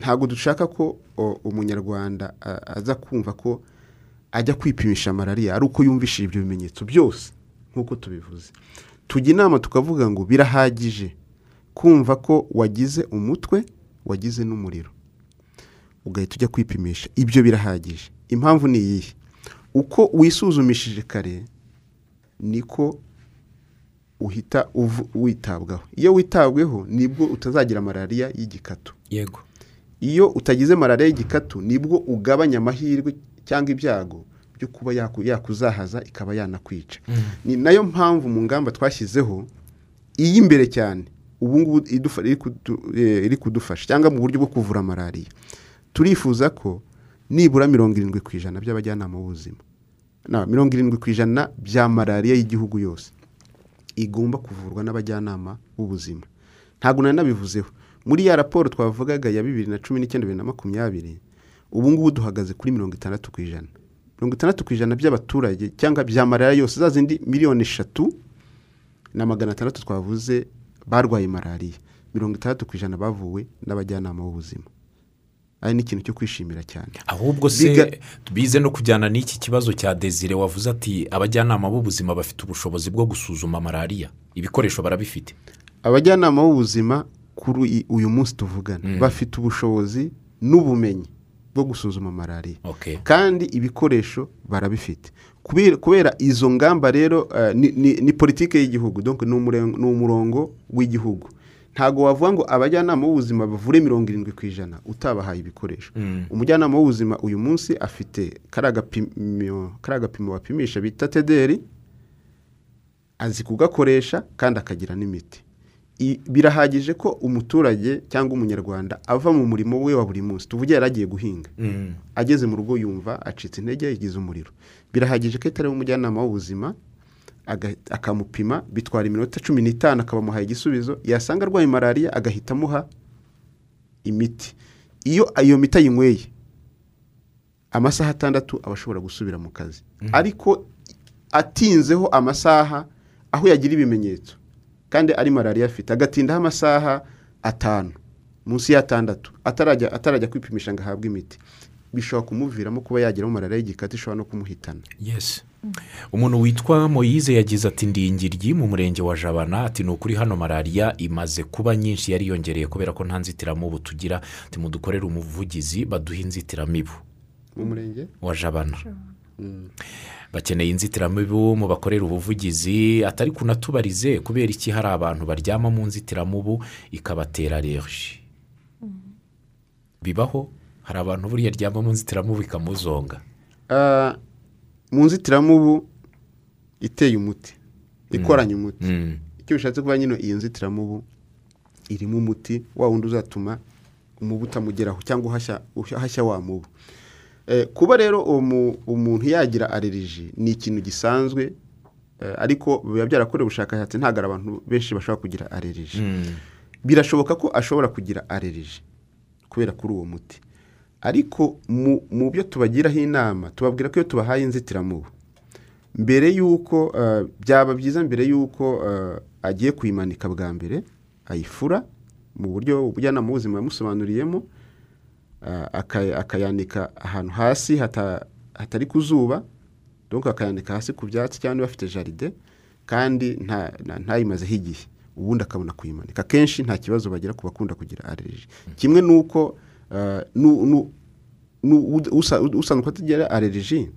ntabwo dushaka ko umunyarwanda aza kumva ko ajya kwipimisha malariya. Ari uko yumvishije ibyo bimenyetso byose nk'uko tubivuze. Tujya inama tukavuga ngo birahagije. Kumva ko wagize umutwe wagize n'umuriro. Ugahita ujya kwipimisha. Ibyo birahagije. Impamvu ni iyihe? Uko wisuzumishije kare niko uhita witabwaho. Iyo witabweho ni bwo utazagira malariya y'igikatu. Yego. Iyo utagize malariya y'igikatu ni bwo ugabanya amahirwe cyangwa ibyago byo kuba yaku- yakuzahaza ikaba yanakwica. Ni na yo mpamvu mu ngamba twashyizeho iy'imbere cyane ubu ngubu iri eh, iri kudufasha cyangwa mu buryo bwo kuvura malariya. Turifuza ko nibura mirongo irindwi ku ijana by'abajyanama b'ubuzima. Mirongo irindwi ku ijana bya malariya y'igihugu yose igomba kuvurwa n'abajyanama b'ubuzima. Ntabwo nari nabivuzeho. Muri ya raporo twavugaga ya bibiri na cumi n'icyenda bibiri na makumyabiri ubu ngubu duhagaze kuri mirongo itandatu ku ijana. Mirongo itandatu ku ijana by'abaturage cyangwa bya malariya yose za zindi miliyoni eshatu na magana atandatu twavuze barwaye malariya. Mirongo itandatu ku ijana bavuwe n'abajyanama b'ubuzima. Ari n'ikintu cyo kwishimira cyane. Ahubwo se bize no kujyana n'iki kibazo cya desire wavuze ati abajyanama b'ubuzima bafite ubushobozi bwo gusuzuma malariya. Ibikoresho barabifite. Abajyanama b'ubuzima kuri uyu munsi tuvugana bafite ubushobozi n'ubumenyi. Bwo gusuzuma malariya. Okay. kandi ibikoresho barabifite. Kubera, izo ngamba rero eh, ni, ni, ni politiki y'igihugu ni umurongo w'igihugu. Ntabwo wavuga ngo abajyanama b'ubuzima bavure mirongo irindwi ku ijana utabahaye ibikoresho. Umujyanama w'ubuzima uyu munsi afite kariya gapimo bapimisha bita tederi azi kugakoresha kandi akagira n'imiti. Birahagije ko umuturage cyangwa umunyarwanda ava mu murimo we wa buri munsi. Tuvuge yari agiye guhinga. Ageze mu rugo yumva acitse intege yagize umuriro. Birahagije ko atari umujyanama w'ubuzima akamupima bitwara iminota cumi n'itanu akabamuhaye igisubizo yasanga arwaye malariya agahita amuha imiti. Iyo iyo miti ayinyweye amasaha atandatu aba ashobora gusubira mu kazi. Ariko atinzeho amasaha aho yagira ibimenyetso. Kandi ari malariya afite. Agatindaho amasaha atanu. Munsi y'atandatu. Atarajya atarajya kwipimisha ngo ahabwe imiti. Bishobora kumuviramo kuba yageraho malariya y'igikatu ishobora no kumuhitana. Yesi umuntu witwa moyize yagize ati ndi ingiryi mu murenge wa jabana. Ati ni ukuri hano malariya imaze kuba nyinshi yariyongereye kubera ko nta nzitiramubu tugira. Ati mudukorere umuvugizi baduhe inzitiramibu. Mu murenge? Wa jabana. Bakeneye inzitiramibu mu bakorera ubuvugizi atari kunatubarize kubera iki hari abantu baryama mu nzitiramubu ikabatera alerji bibaho? Hari abantu buriya aryama mu nzitiramubu ikamuzonga? Ah, mu nzitiramubu iteye umuti ikoranye umuti. Mm. icyo bishatse kuba nyine iyi nzitiramubu irimo umuti wa wundi uzatuma umubu utamugeraho cyangwa uhashya wa mubu. Kuba rero umu- umuntu yagira aleriji ni ikintu gisanzwe eh, ariko biba byarakorewe ubushakashatsi ntabwo ari abantu benshi bashobora kugira aleriji birashoboka ko ashobora kugira aleriji kubera kuri uwo muti. Ariko mu, byo tubagiraho inama tubabwira ko iyo tubahaye inzitiramubu mbere y'uko eh, byaba byiza mbere y'uko eh, agiye kuyimanika bwa mbere ayifura mu buryo ubujyanama bw'ubuzima yamusobanuriyemo akayanika ahantu hasi hata- hatari ku zuba donc akayanika hasi ku byatsi cyangwa niba afite jaride kandi nta- nta- ntayimazeho igihe. Ubundi akabona kuyimanika. Akenshi nta kibazo bagira ku bakunda kugira aleriji kimwe n'uko ah, usanzwe atagira aleriji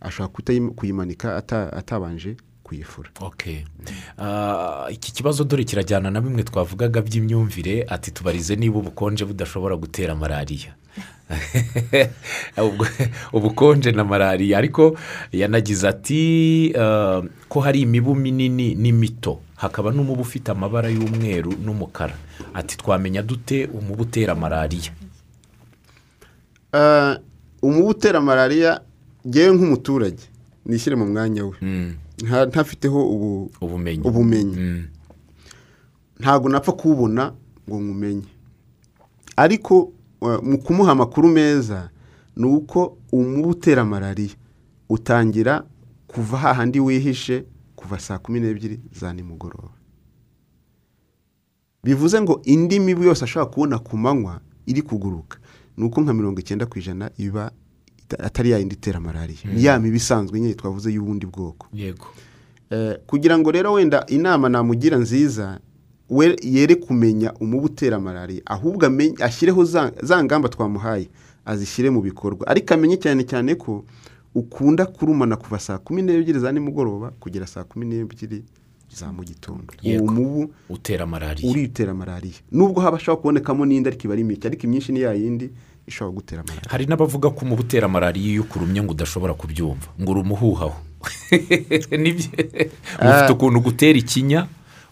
ashobora kuyimanika ata- atabanje kuyifura Okay. Ah, iki kibazo dore kirajyana na bimwe twavugaga by'imyumvire ati tubarize niba ubukonje budashobora gutera malariya. [laughs] Ubwo- ubukonje na malariya. Ariko yanagize ati ah, ko hari imibu minini n'imito. Hakaba n'umubu ufite amabara y'umweru n'umukara. Ati twamenya dute umubu utera malariya? Ah, umubu utera malariya ngewe nk'umuturage nishyire mu mwanya we. Mm, nta- ntafiteho ubu ubumenyi. ubumenyi. Mm, ntabwo napfa kuwubona ngo nkumenye. Ariko mu kumuha amakuru meza ni uko umubu utera malariya. Utangira kuva hahandi wihishe kuva saa kumi n'ebyiri za nimugoroba. Bivuze ngo indi mibu yose ashobora kubona ku manywa iri kuguruka. Ni uko nka mirongo icyenda ku ijana iba atari ya yindi itera malariya ni ya mibu isanzwe nyine twavuze y'ubundi bwoko. Yego. Eh, kugira ngo rero wenda inama namugira nziza we yere kumenya umubu utera malariya ahubwo ashyireho za, ngamba twamuhaye azishyire mu bikorwa. Ariko amenye cyane cyane ko ukunda kurumana kuva saa kumi n'ebyiri za nimugoroba kugera saa kumi n'ebyiri za mu gitondo. Uwo mubu utera malariya uritera malariya nubwo haba hashobora kubonekamo n'indi ariko iba ari mike ariko imyinshi ni ya yindi ishobora gutera malariya hari n'abavuga ko umubu utera malariya iyo ukurumye ngo udashobora kubyumva. Ngo urumuhuhaho [laughs] ufite ukuntu gutera ikinya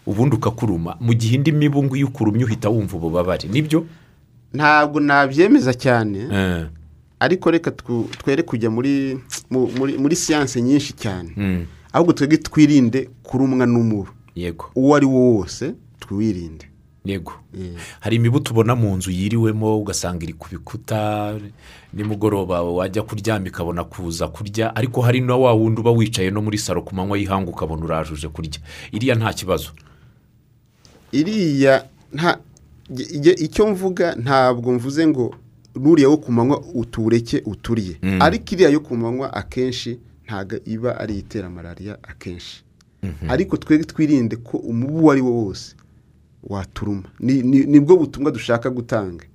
ubundi ukakuruma. Mu gihe indi mibu ngo iyo ukurumye uhita wumva ububabare. Nibyo? Ntabwo nabyemeza cyane. Eh, ariko reka twere kujya muri mu- muri muri siyanse nyinshi cyane. Mm, ahubwo twebwe twirinde kurumwa n'umubu yego. Uwo ari wo wose twirinde. Yego. Hari imibu tubona mu nzu yiriwemo ugasanga iri ku bikuta nimugoroba wajya kuryama ikabona kuza kurya ariko hari na wa wundi uba wicaye no muri saro ku manywa y'ihanga ukabona urajuje kurya. Iriya nta kibazo. Iriya nta icyo mvuga ntabwo mvuze ngo n'uriya wo ku manywa utureke uturiye. Mm. ariko iriya yo ku manywa akenshi ntabwo iba ari itera malariya akenshi. Ariko twebwe twirinde ko umubu uwo ari wo wose waturuma. Ni- ni- ni bwo butumwa dushaka gutanga.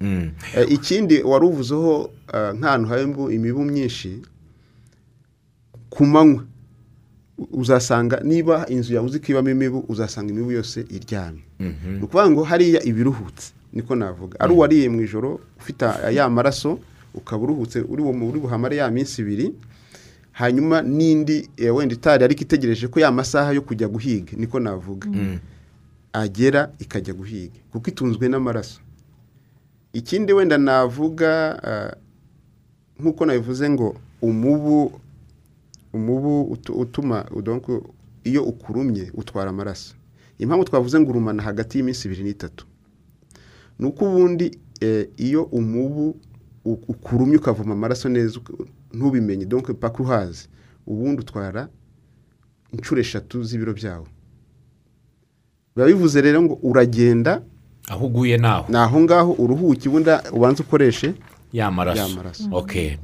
Mm, Eh, ikindi wari uvuzeho eh, nk'ahantu harimo imibu myinshi ku manywa uzasanga niba inzu yawe uzi ko ibamo imibu uzasanga imibu yose iryamye. Mhm. ni ukuvuga ngo hariya ibiruhutse niko navuga. Ari uwariye mu ijoro ufite ya maraso ukaba uruhutse uri bu- uri buhamare ya minsi ibiri hanyuma n'indi eh, wenda itari ariko itegereje ko ya masaha yo kujya guhiga niko navuga. Mm. Agera ikajya guhiga kuko itunzwe n'amaraso. Ikindi wenda navuga ah, nk'uko nabivuze ngo umubu umubu utu- utuma iyo ukurumye utwara amaraso. Impamvu twavuze ngo urumana hagati y'iminsi ibiri n'itatu ni uko ubundi eh, iyo umubu ukurumye ukavoma amaraso neza ntubimenye donc paka uhazi ubundi utwara inshuro eshatu z'ibiro byawe. Biba bivuze rero ngo uragenda aho uguye naho. ni aho ngaho uruhuke ubundi ubanza ukoreshe ya maraso. Ya maraso. ok.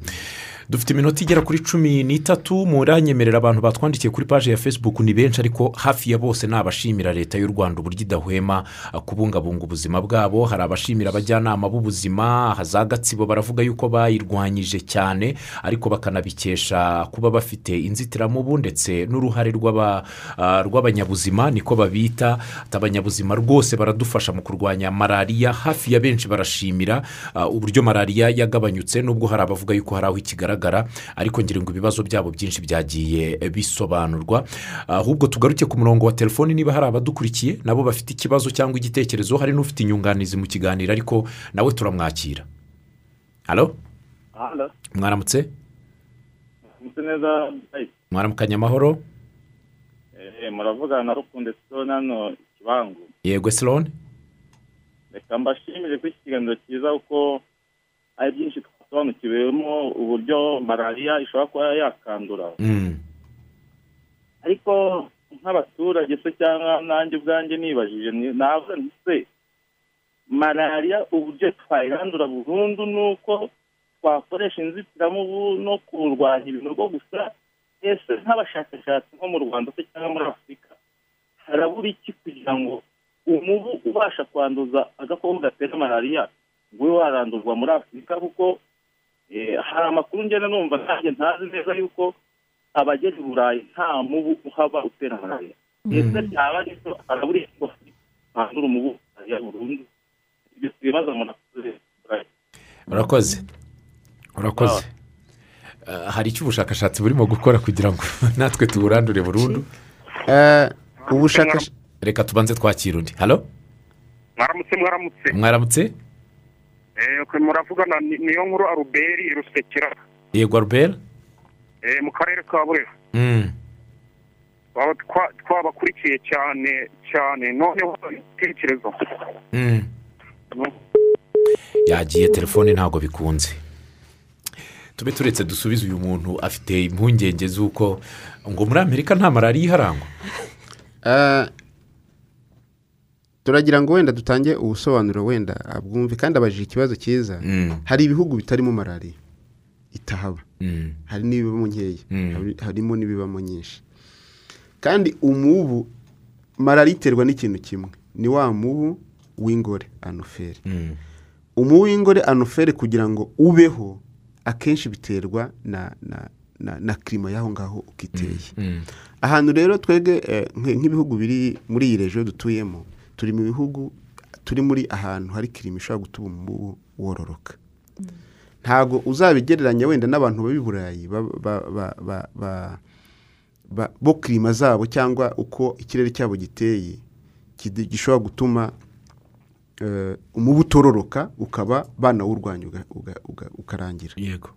Dufite iminota igera kuri cumi n'itatu muranyemerera abantu batwandikiye kuri paji ya facebook ni benshi ariko hafi ya bose ni abashimira leta y'u rwanda uburyo idahwema kubungabunga ubuzima bwabo. Hari abashimira abajyanama b'ubuzima za gatsibo baravuga yuko bayirwanyije cyane ariko bakanabikesha kuba bafite inzitiramubu ndetse n'uruhare rw'aba- uh, rw'abanyabuzima niko babita. Abanyabuzima rwose baradufasha mu kurwanya malariya. Hafi ya benshi barashimira uburyo malariya yagabanyutse nubwo hari abavuga yuko hari aho ikigaragara ariko ngira ngo ibibazo byabo byinshi byagiye bisobanurwa. Ahubwo tugaruke ku murongo wa telefoni niba hari abadukurikiye nabo bafite ikibazo cyangwa igitekerezo hari n'ufite inyunganizi mu kiganiro ariko nawe turamwakira. Halo mwaramutse? Mwaramukanye amahoro? Eh, muravugana na rukundo sitoni hano ikibangu yego esironi reka mbashimire ko iki kiganiro cyiza kuko hari byinshi twasobanukiwemo uburyo malariya ishobora kuba yakandura. Mm, ariko nk'abaturage se cyangwa nanjye ubwanjye nibajije ni- navuga se malariya uburyo twayirandura burundu ni uko twakoresha inzitiramubu no kurwanya ibinogo gusa ese nk'abashakashatsi nko mu rwanda se cyangwa muri afurika harabura iki kugira ngo umubu ubasha kwanduza agakoko gatera malariya ngo ube warandurwa muri afurika kuko hari amakuru ngenda numva nanjye ntazi neza yuko abagera i burayi nta mubu uhaba utera malariya ese byaba ari byo harabura iki ngo handura umubu malariya burundu ibyo ibibazo munakoze burayi urakoze urakoze hari icyo ubushakashatsi burimo gukora kugira ngo [laughs] natwe tuburandure burundu? Eh, ubushakashatsi reka tubanze twakira undi. Halo? Mwaramutse mwaramutse. Mwaramutse? Muravugana ni- niyo nkuru aruberi rusekera yego albert eh, mu karere ka burera Mm. Twaba twa- twabakurikiye cyane cyane noneho ibitekerezo Mm. yagiye telefone ntabwo bikunze. Tube turetse dusubize uyu muntu afite impungenge z'uko ngo muri amerika nta malariya iharangwa. Eh, turagira ngo wenda dutange ubusobanuro wenda abwumve kandi abajije ikibazo cyiza. Mm. hari ibihugu bitarimo malariya itahaba. Mm. hari n'ibibamo nkeya. Mm. hari- harimo n'ibibamo nyinshi. Kandi umubu malariya iterwa n'ikintu kimwe. Ni wa mubu w'ingore anoferi umubu w'ingore anoferi kugira ngo ubeho akenshi biterwa na na na, na kirima y'aho ngaho uko iteye ahantu rero twebwe eh, nk- nk'ibihugu biri muri iyi rejo dutuyemo turi mu bihugu turi muri ahantu hari kirima ishobora gutuma umubu wororoka. Ntabwo uzabigereranya wenda n'abantu baba i burayi bo kirima zabo cyangwa uko ikirere cyabo giteye gishobora gutuma eh, umubu utororoka ukaba banawurwanya ukarangira. Yego.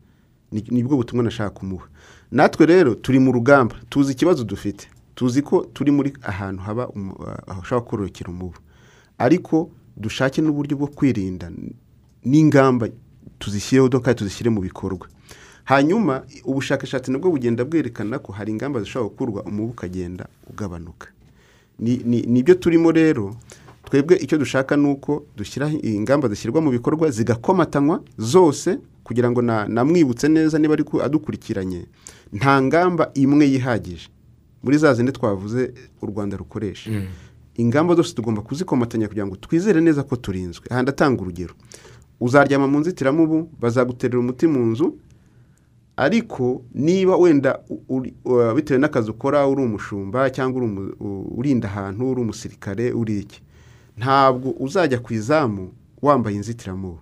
Ni ni bwo butumwa nashaka kumuha. Natwe rero turi mu rugamba tuzi ikibazo dufite. Tuzi ko turi muri ahantu haba ah, hashobora kororokera umubu. Ariko dushake n'uburyo bwo kwirinda n'ingamba tuzishyireho kandi tuzishyire mu bikorwa. Hanyuma ubushakashatsi nabwo bugenda bwerekana ko hari ingamba zishobora gukurwa umubu ukagenda ugabanuka. Ni ni- ni byo turimo rero. Twebwe icyo dushaka ni uko dushyiraho ingamba zishyirwa mu bikorwa zigakomatanywa zose kugira ngo na- namwibutse neza niba ari ku- adukurikiranye. Nta ngamba imwe yihagije. Muri za zindi twavuze u rwanda rukoresha. Ingamba zose tugomba kuzikomatanya kugira ngo twizere neza ko turinzwe. Aha ndatanga urugero. Uzaryama mu nzitiramubu bazaguterera umuti mu nzu ariko niba wenda bitewe n'akazi ukora uri umushumba cyangwa urinda ahantu uri umusirikare uri iki? Ntabwo uzajya ku izamu wambaye inzitiramubu.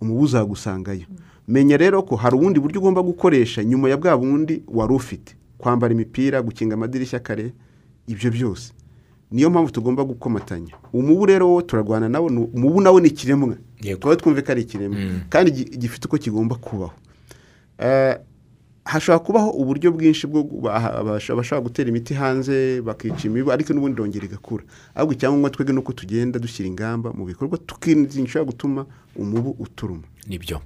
Umubu uzagusangayo. Menya rero ko hari ubundi buryo ugomba gukoresha nyuma ya bwa bundi wari ufite. Kwambara imipira gukinga amadirishya kare ibyo byose. Niyo mpamvu tugomba gukomatanya. Umubu rero wo turarwana nawo ni- umubu nawe ni ikiremwa. Twaba twumve ko ari ikiremwa. Kandi gi- gifite uko kigomba kubaho. Eh, hashobora kubaho uburyo bwinshi bwo bashobora gutera imiti hanze bakica imibu ariko n'ubundi irongera igakura. Ahubwo icyangombwa twebwe ni uko tugenda dushyira ingamba mu bikorwa tukirinda ishobora gutuma umubu uturuma. Nibyo.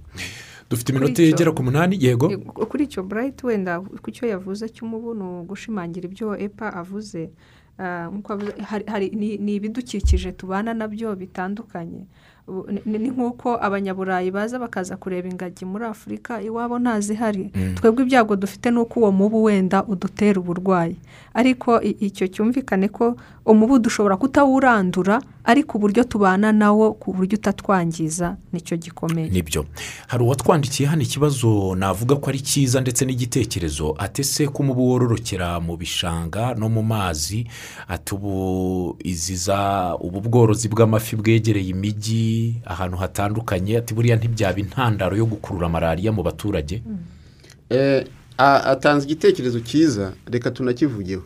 Dufite iminota igera ku munani? Yego. Kuri icyo burayiti wenda ku cyo yavuze cy'umubu ni ugushimangira ibyo epa avuze Ah, ni ibidukikije tubana na byo bitandukanye. Ni nk'uko abanyaburayi baza bakaza kureba ingagi muri afurika iwabo ntazihari twebwe ibyago dufite ni uko uwo mubu wenda udutera uburwayi. Ariko icyo cyumvikane ko umubu dushobora kutawurandura ariko uburyo tubana nawo ku buryo utatwangiza ni cyo gikomeye. Nibyo. Hari uwatwandikiye hano ikibazo navuga ko ari cyiza ndetse n'igitekerezo. Atese ko umubu wororokera mu bishanga no mu mazi? Ati ubu iziza ubu bworozi bw'amafi bwegereye imijyi ahantu hatandukanye ati buriya ntibyaba intandaro yo gukurura malariya mu baturage. Eh, atanze igitekerezo cyiza reka tunakivugeho.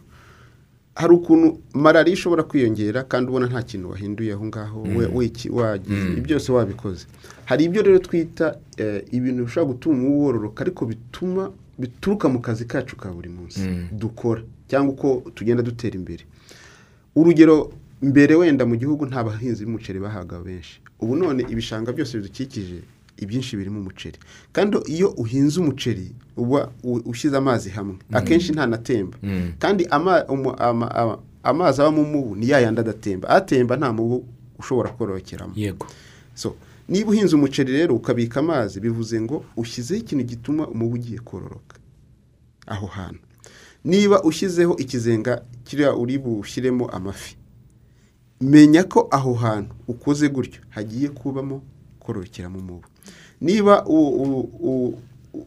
Hari ukuntu malariya ishobora kwiyongera kandi ubona nta kintu wahinduye aho ngaho wiki- wagize ibi byose wabikoze. Hari ibyo rero twita eh, ibintu bishobora gutuma wororoka ariko bituma bituruka mu kazi kacu ka buri munsi. Dukora cyangwa uko tugenda dutera imbere. Urugero mbere wenda mu gihugu nta bahinzi b'umuceri bahaga benshi. Ubu none ibishanga byose bidukikije ibyinshi birimo umuceri kandi iyo uhinze umuceri uba ushyize amazi hamwe. Akenshi ntanatemba kandi ama- ama- amazi aba mu mubu ni ya yandi adatemba. Atemba nta mubu ushobora kororokeramo yego. So niba uhinze umuceri rero ukabika amazi bivuze ngo ushyizeho ikintu gituma umubu ugiye kororoka. Aho hantu. Niba ushyizeho ikizenga kiriya uri bushyiremo amafi. Menya ko aho hantu ukoze gutyo hagiye kubamo kororokeramo umubu niba u- u- u-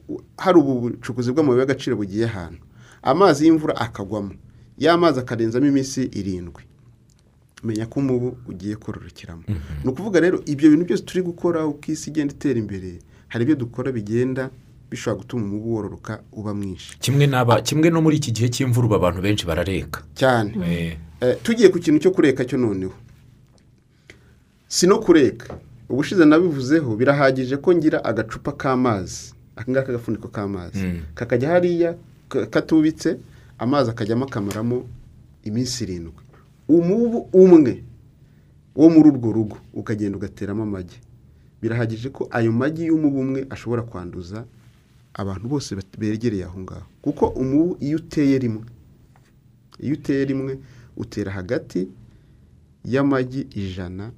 u- hari ubu bucukuzi bw'amabuye y'agaciro bugiye ahantu amazi y'imvura akagwamo ya mazi akarenzamo iminsi irindwi menya ko umubu ugiye kororokeramo ni ukuvuga rero ibyo bintu byose turi gukora uko isi igenda itera imbere hari ibyo dukora bigenda bishobora gutuma umubu wororoka uba mwinshi. Kimwe no muri iki gihe cy'imvura ubu abantu benshi barareka. Cyane. Eh, tugiye ku kintu cyo kureka cyo noneho. Si no kureka. Ubushize nabivuzeho birahagije ko ngira agacupa k'amazi. Aka ngaka agafuniko k'amazi. Kakajya hariya ka- katubitse amazi akajyamo akamaramo iminsi irindwi. Umubu umwe wo muri urwo rugo ukagenda ugateramo amagi. Birahagije ko ayo magi y'umubu umwe ashobora kwanduza abantu bose begereye aho ngaho. Kuko umubu iyo uteye rimwe iyo uteye rimwe utera hagati y'amagi ijana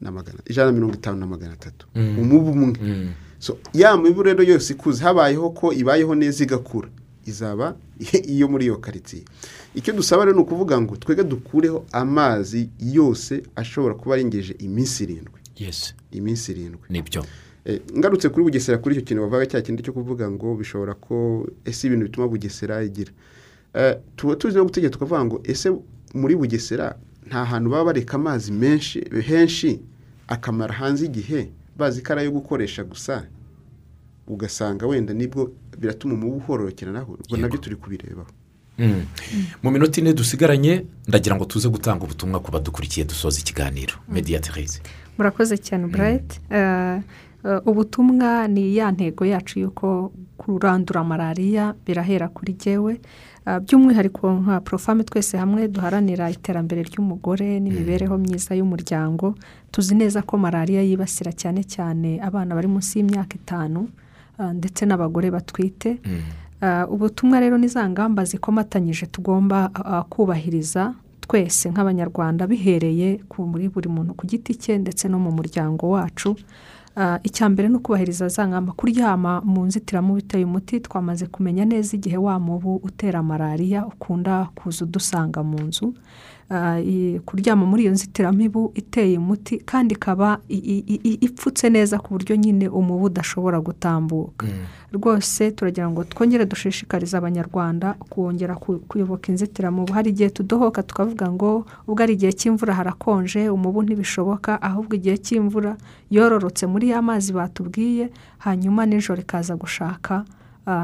na magana ijana na mirongo itanu na magana atatu. Umubu umwe. Mm, so ya mibu rero yose ikuze habayeho ko ibayeho neza igakura. Izaba [laughs] iyo muri iyo karitsiye. Icyo dusaba rero ni ukuvuga ngo twege dukureho amazi yose ashobora kuba arengeje iminsi irindwi. Yes. Iminsi irindwi. Nibyo. Eh, ngarutse kuri bugesera kuri icyo kintu bavuga cya kindi cyo kuvuga ngo bishobora ko ese ibintu bituma bugesera igira? Tuba tuzi no gutegeka tukavuga ngo ese muri bugesera nta hantu baba bareka amazi menshi henshi akamara hanze igihe bazi ko ari ayo gukoresha gusa? Ugasanga wenda ni bwo biratuma umubu uhororokera naho ubwo na byo turi kubirebaho. Mm. mu minota ine dusigaranye ndagira ngo tuze gutanga ubutumwa ku badukurikiye dusoza ikiganiro. Mediyaterize murakoze cyane burayiti ubutumwa ni ya ntego yacu y'uko kurandura malariya birahera kuri jyewe by'umwihariko nka porofame twese hamwe duharanira iterambere ry'umugore n'imibereho myiza y'umuryango tuzi neza ko malariya yibasira cyane cyane abana bari munsi y'imyaka itanu ah, ndetse n'abagore batwite. Ah, ubutumwa rero ni za ngamba zikomatanyije tugomba ah, kubahiriza twese nk'abanyarwanda bihereye ku muri buri muntu ku giti cye ndetse no mu muryango wacu. Ah, icya mbere ni ukubahiriza za ngamba. Kuryama mu nzitiramubu iteye umuti twamaze kumenya neza igihe wa mubu utera malariya ukunda kuza udusanga mu nzu. Ah, kuryama muri iyo nzitiramibu iteye umuti kandi ikaba ipfutse neza ku buryo nyine umubu udashobora gutambuka. Rwose turagira ngo twongere dushishikarize abanyarwanda kongera ku- kuyoboka inzitiramubu. Hari igihe tudohoka tukavuga ngo ubwo ari igihe cy'imvura harakonje umubu ntibishoboka ahubwo igihe cy'imvura yororotse muri ya mazi batubwiye hanyuma nijoro ikaza gushaka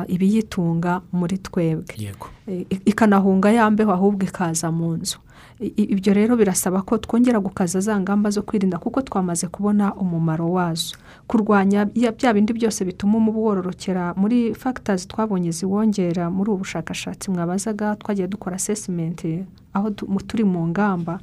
ibiyitunga muri twebwe. Ikanahunga ya mbeho ahubwo ikaza mu nzu. Ibyo rero birasaba ko twongera gukaza za ngamba zo kwirinda kuko twamaze kubona umumaro wazo. Kurwanya ya- bya bindi byose bituma umubu wororokera muri fagitazi twabonye ziwongera muri ubu bushakashatsi mwabazaga twagiye dukora asesimenti aho turi mu ngamba.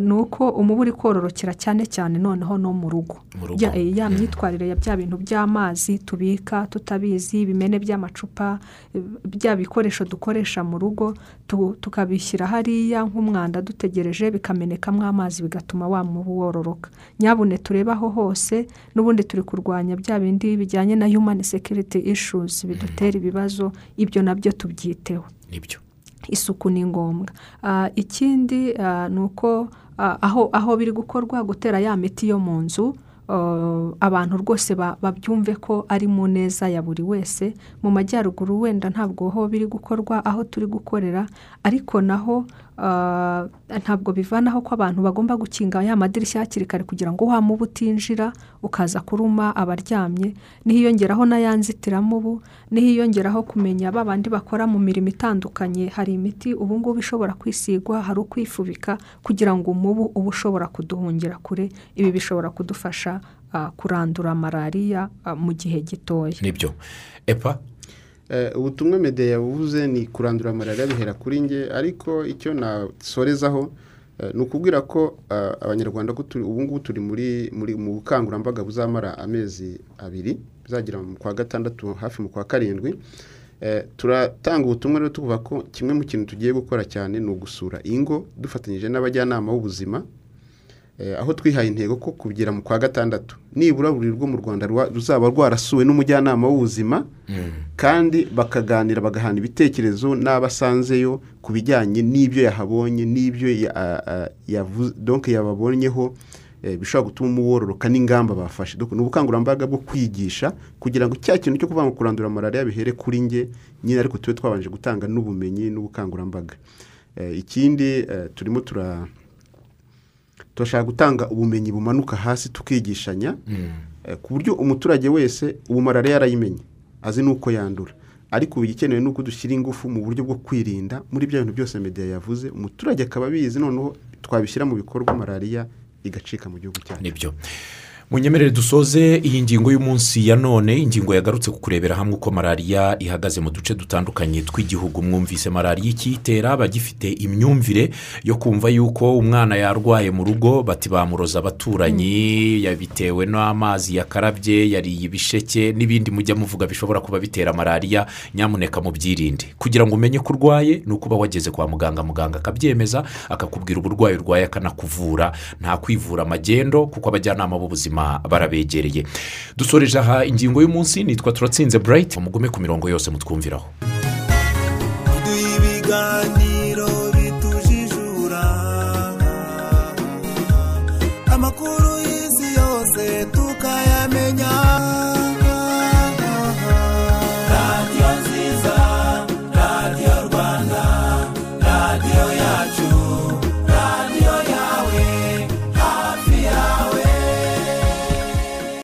Ni uko umubu uri kororokera cyane cyane noneho no mu rugo. Ya- eh, myitwarire ya bya bintu by'amazi tubika tutabizi ibimene by'amacupa eh, bya bikoresho dukoresha mu rugo tu- tukabishyira hariya nk'umwanda dutegereje bikamenekamo amazi bigatuma wa mubu wororoka. Nyabune turebe aho hose n'ubundi turi kurwanya bya bindi bijyanye na human security issues bidutera ibibazo ibyo na byo tubyiteho. Nibyo. Isuku ni ngombwa. Ah, ikindi ah, ni uko ah, aho aho biri gukorwa gutera ya miti yo mu nzu ah, abantu rwose ba- babyumve ko ari mu neza ya buri wese. Mu majyaruguru wenda ntabwo ho biri gukorwa aho turi gukorera ariko naho ah, ntabwo bivanaho ko abantu bagomba gukinga ya madirishya hakiri kare kugira ngo wa mubu utinjira ukaza kuruma abaryamye nihiyongeraho na ya nzitiramubu nihiyongeraho kumenya ba bandi bakora mu mirimo itandukanye. Hari imiti ubu ngubu ishobora kwisigwa hari ukwifubika kugira ngo umubu uba ushobora kuduhungira kure. Ibi bishobora kudufasha ah, kurandura malariya ah, mu gihe gitoya. Nibyo. Epa ubutumwa medeya yabuvuze ni kurandura malariya bihera kuri nge ariko icyo nasorezaho Eh, ni ukubwira ko ah, abanyarwanda ubu ngubu turi muri mu bukangurambaga buzamara amezi abiri bizagera mu kwa gatandatu hafi mu kwa karindwi. Eh, turatanga ubutumwa rero tuvuga ko kimwe mu kintu tugiye gukora cyane ni ugusura ingo dufatanyije n'abajyanama b'ubuzima Eh, aho twihaye intego ko kugera mu kwa gatandatu nibura buri rugo mu rwanda rwa- ruzaba rwarasuwe n'umujyanama w'ubuzima kandi bakaganira bagahana ibitekerezo n'abasanzeyo ku bijyanye n'ibyo yahabonye n'ibyo yababonyeho eh, bishobora gutuma umuwororoka n'ingamba bafashe. Ni ubukangurambaga bwo kwigisha kugira ngo cya kintu cyo kuvuga ngo kurandura malariya bihere kuri nge nyine ariko tube twabanje gutanga n'ubumenyi n'ubukangurambaga. Eh, ikindi eh, turimo tura turashaka gutanga ubumenyi bumanuka hasi tukigishanya Eh, ku buryo umuturage wese ubu malariya yarayimenye azi n'uko yandura. Ariko ubu igikenewe ni uko dushyira ingufu mu buryo bwo kwirinda muri bya bintu byose media yavuze umuturage akaba abizi noneho twabishyira mu bikorwa malariya igacika mu gihugu cyacu. Munyemerere dusoze iyi ngingo y'umunsi ya none ingingo yagarutse ku kurebera hamwe uko malariya ihagaze mu duce dutandukanye tw'igihugu. Mwumvise malariya ikiyitera bagifite imyumvire yo kumva yuko umwana yarwaye mu rugo bati bamuroza abaturanyi yabitewe n'amazi yakarabye yariye ibisheke n'ibindi mujya muvuga bishobora kuba bitera malariya nyamuneka mubyirinde. Kugira ngo umenye ko urwaye ni ukuba wageze kwa muganga muganga akabyemeza akakubwira uburwayi urwaye akanakuvura. Nta kwivura amagendo kuko abajyanama b'ubuzima barabegereye dusoreje aha ingingo y'umunsi nitwa turatsinze burayiti mugume ku mirongo yose mutwumviraho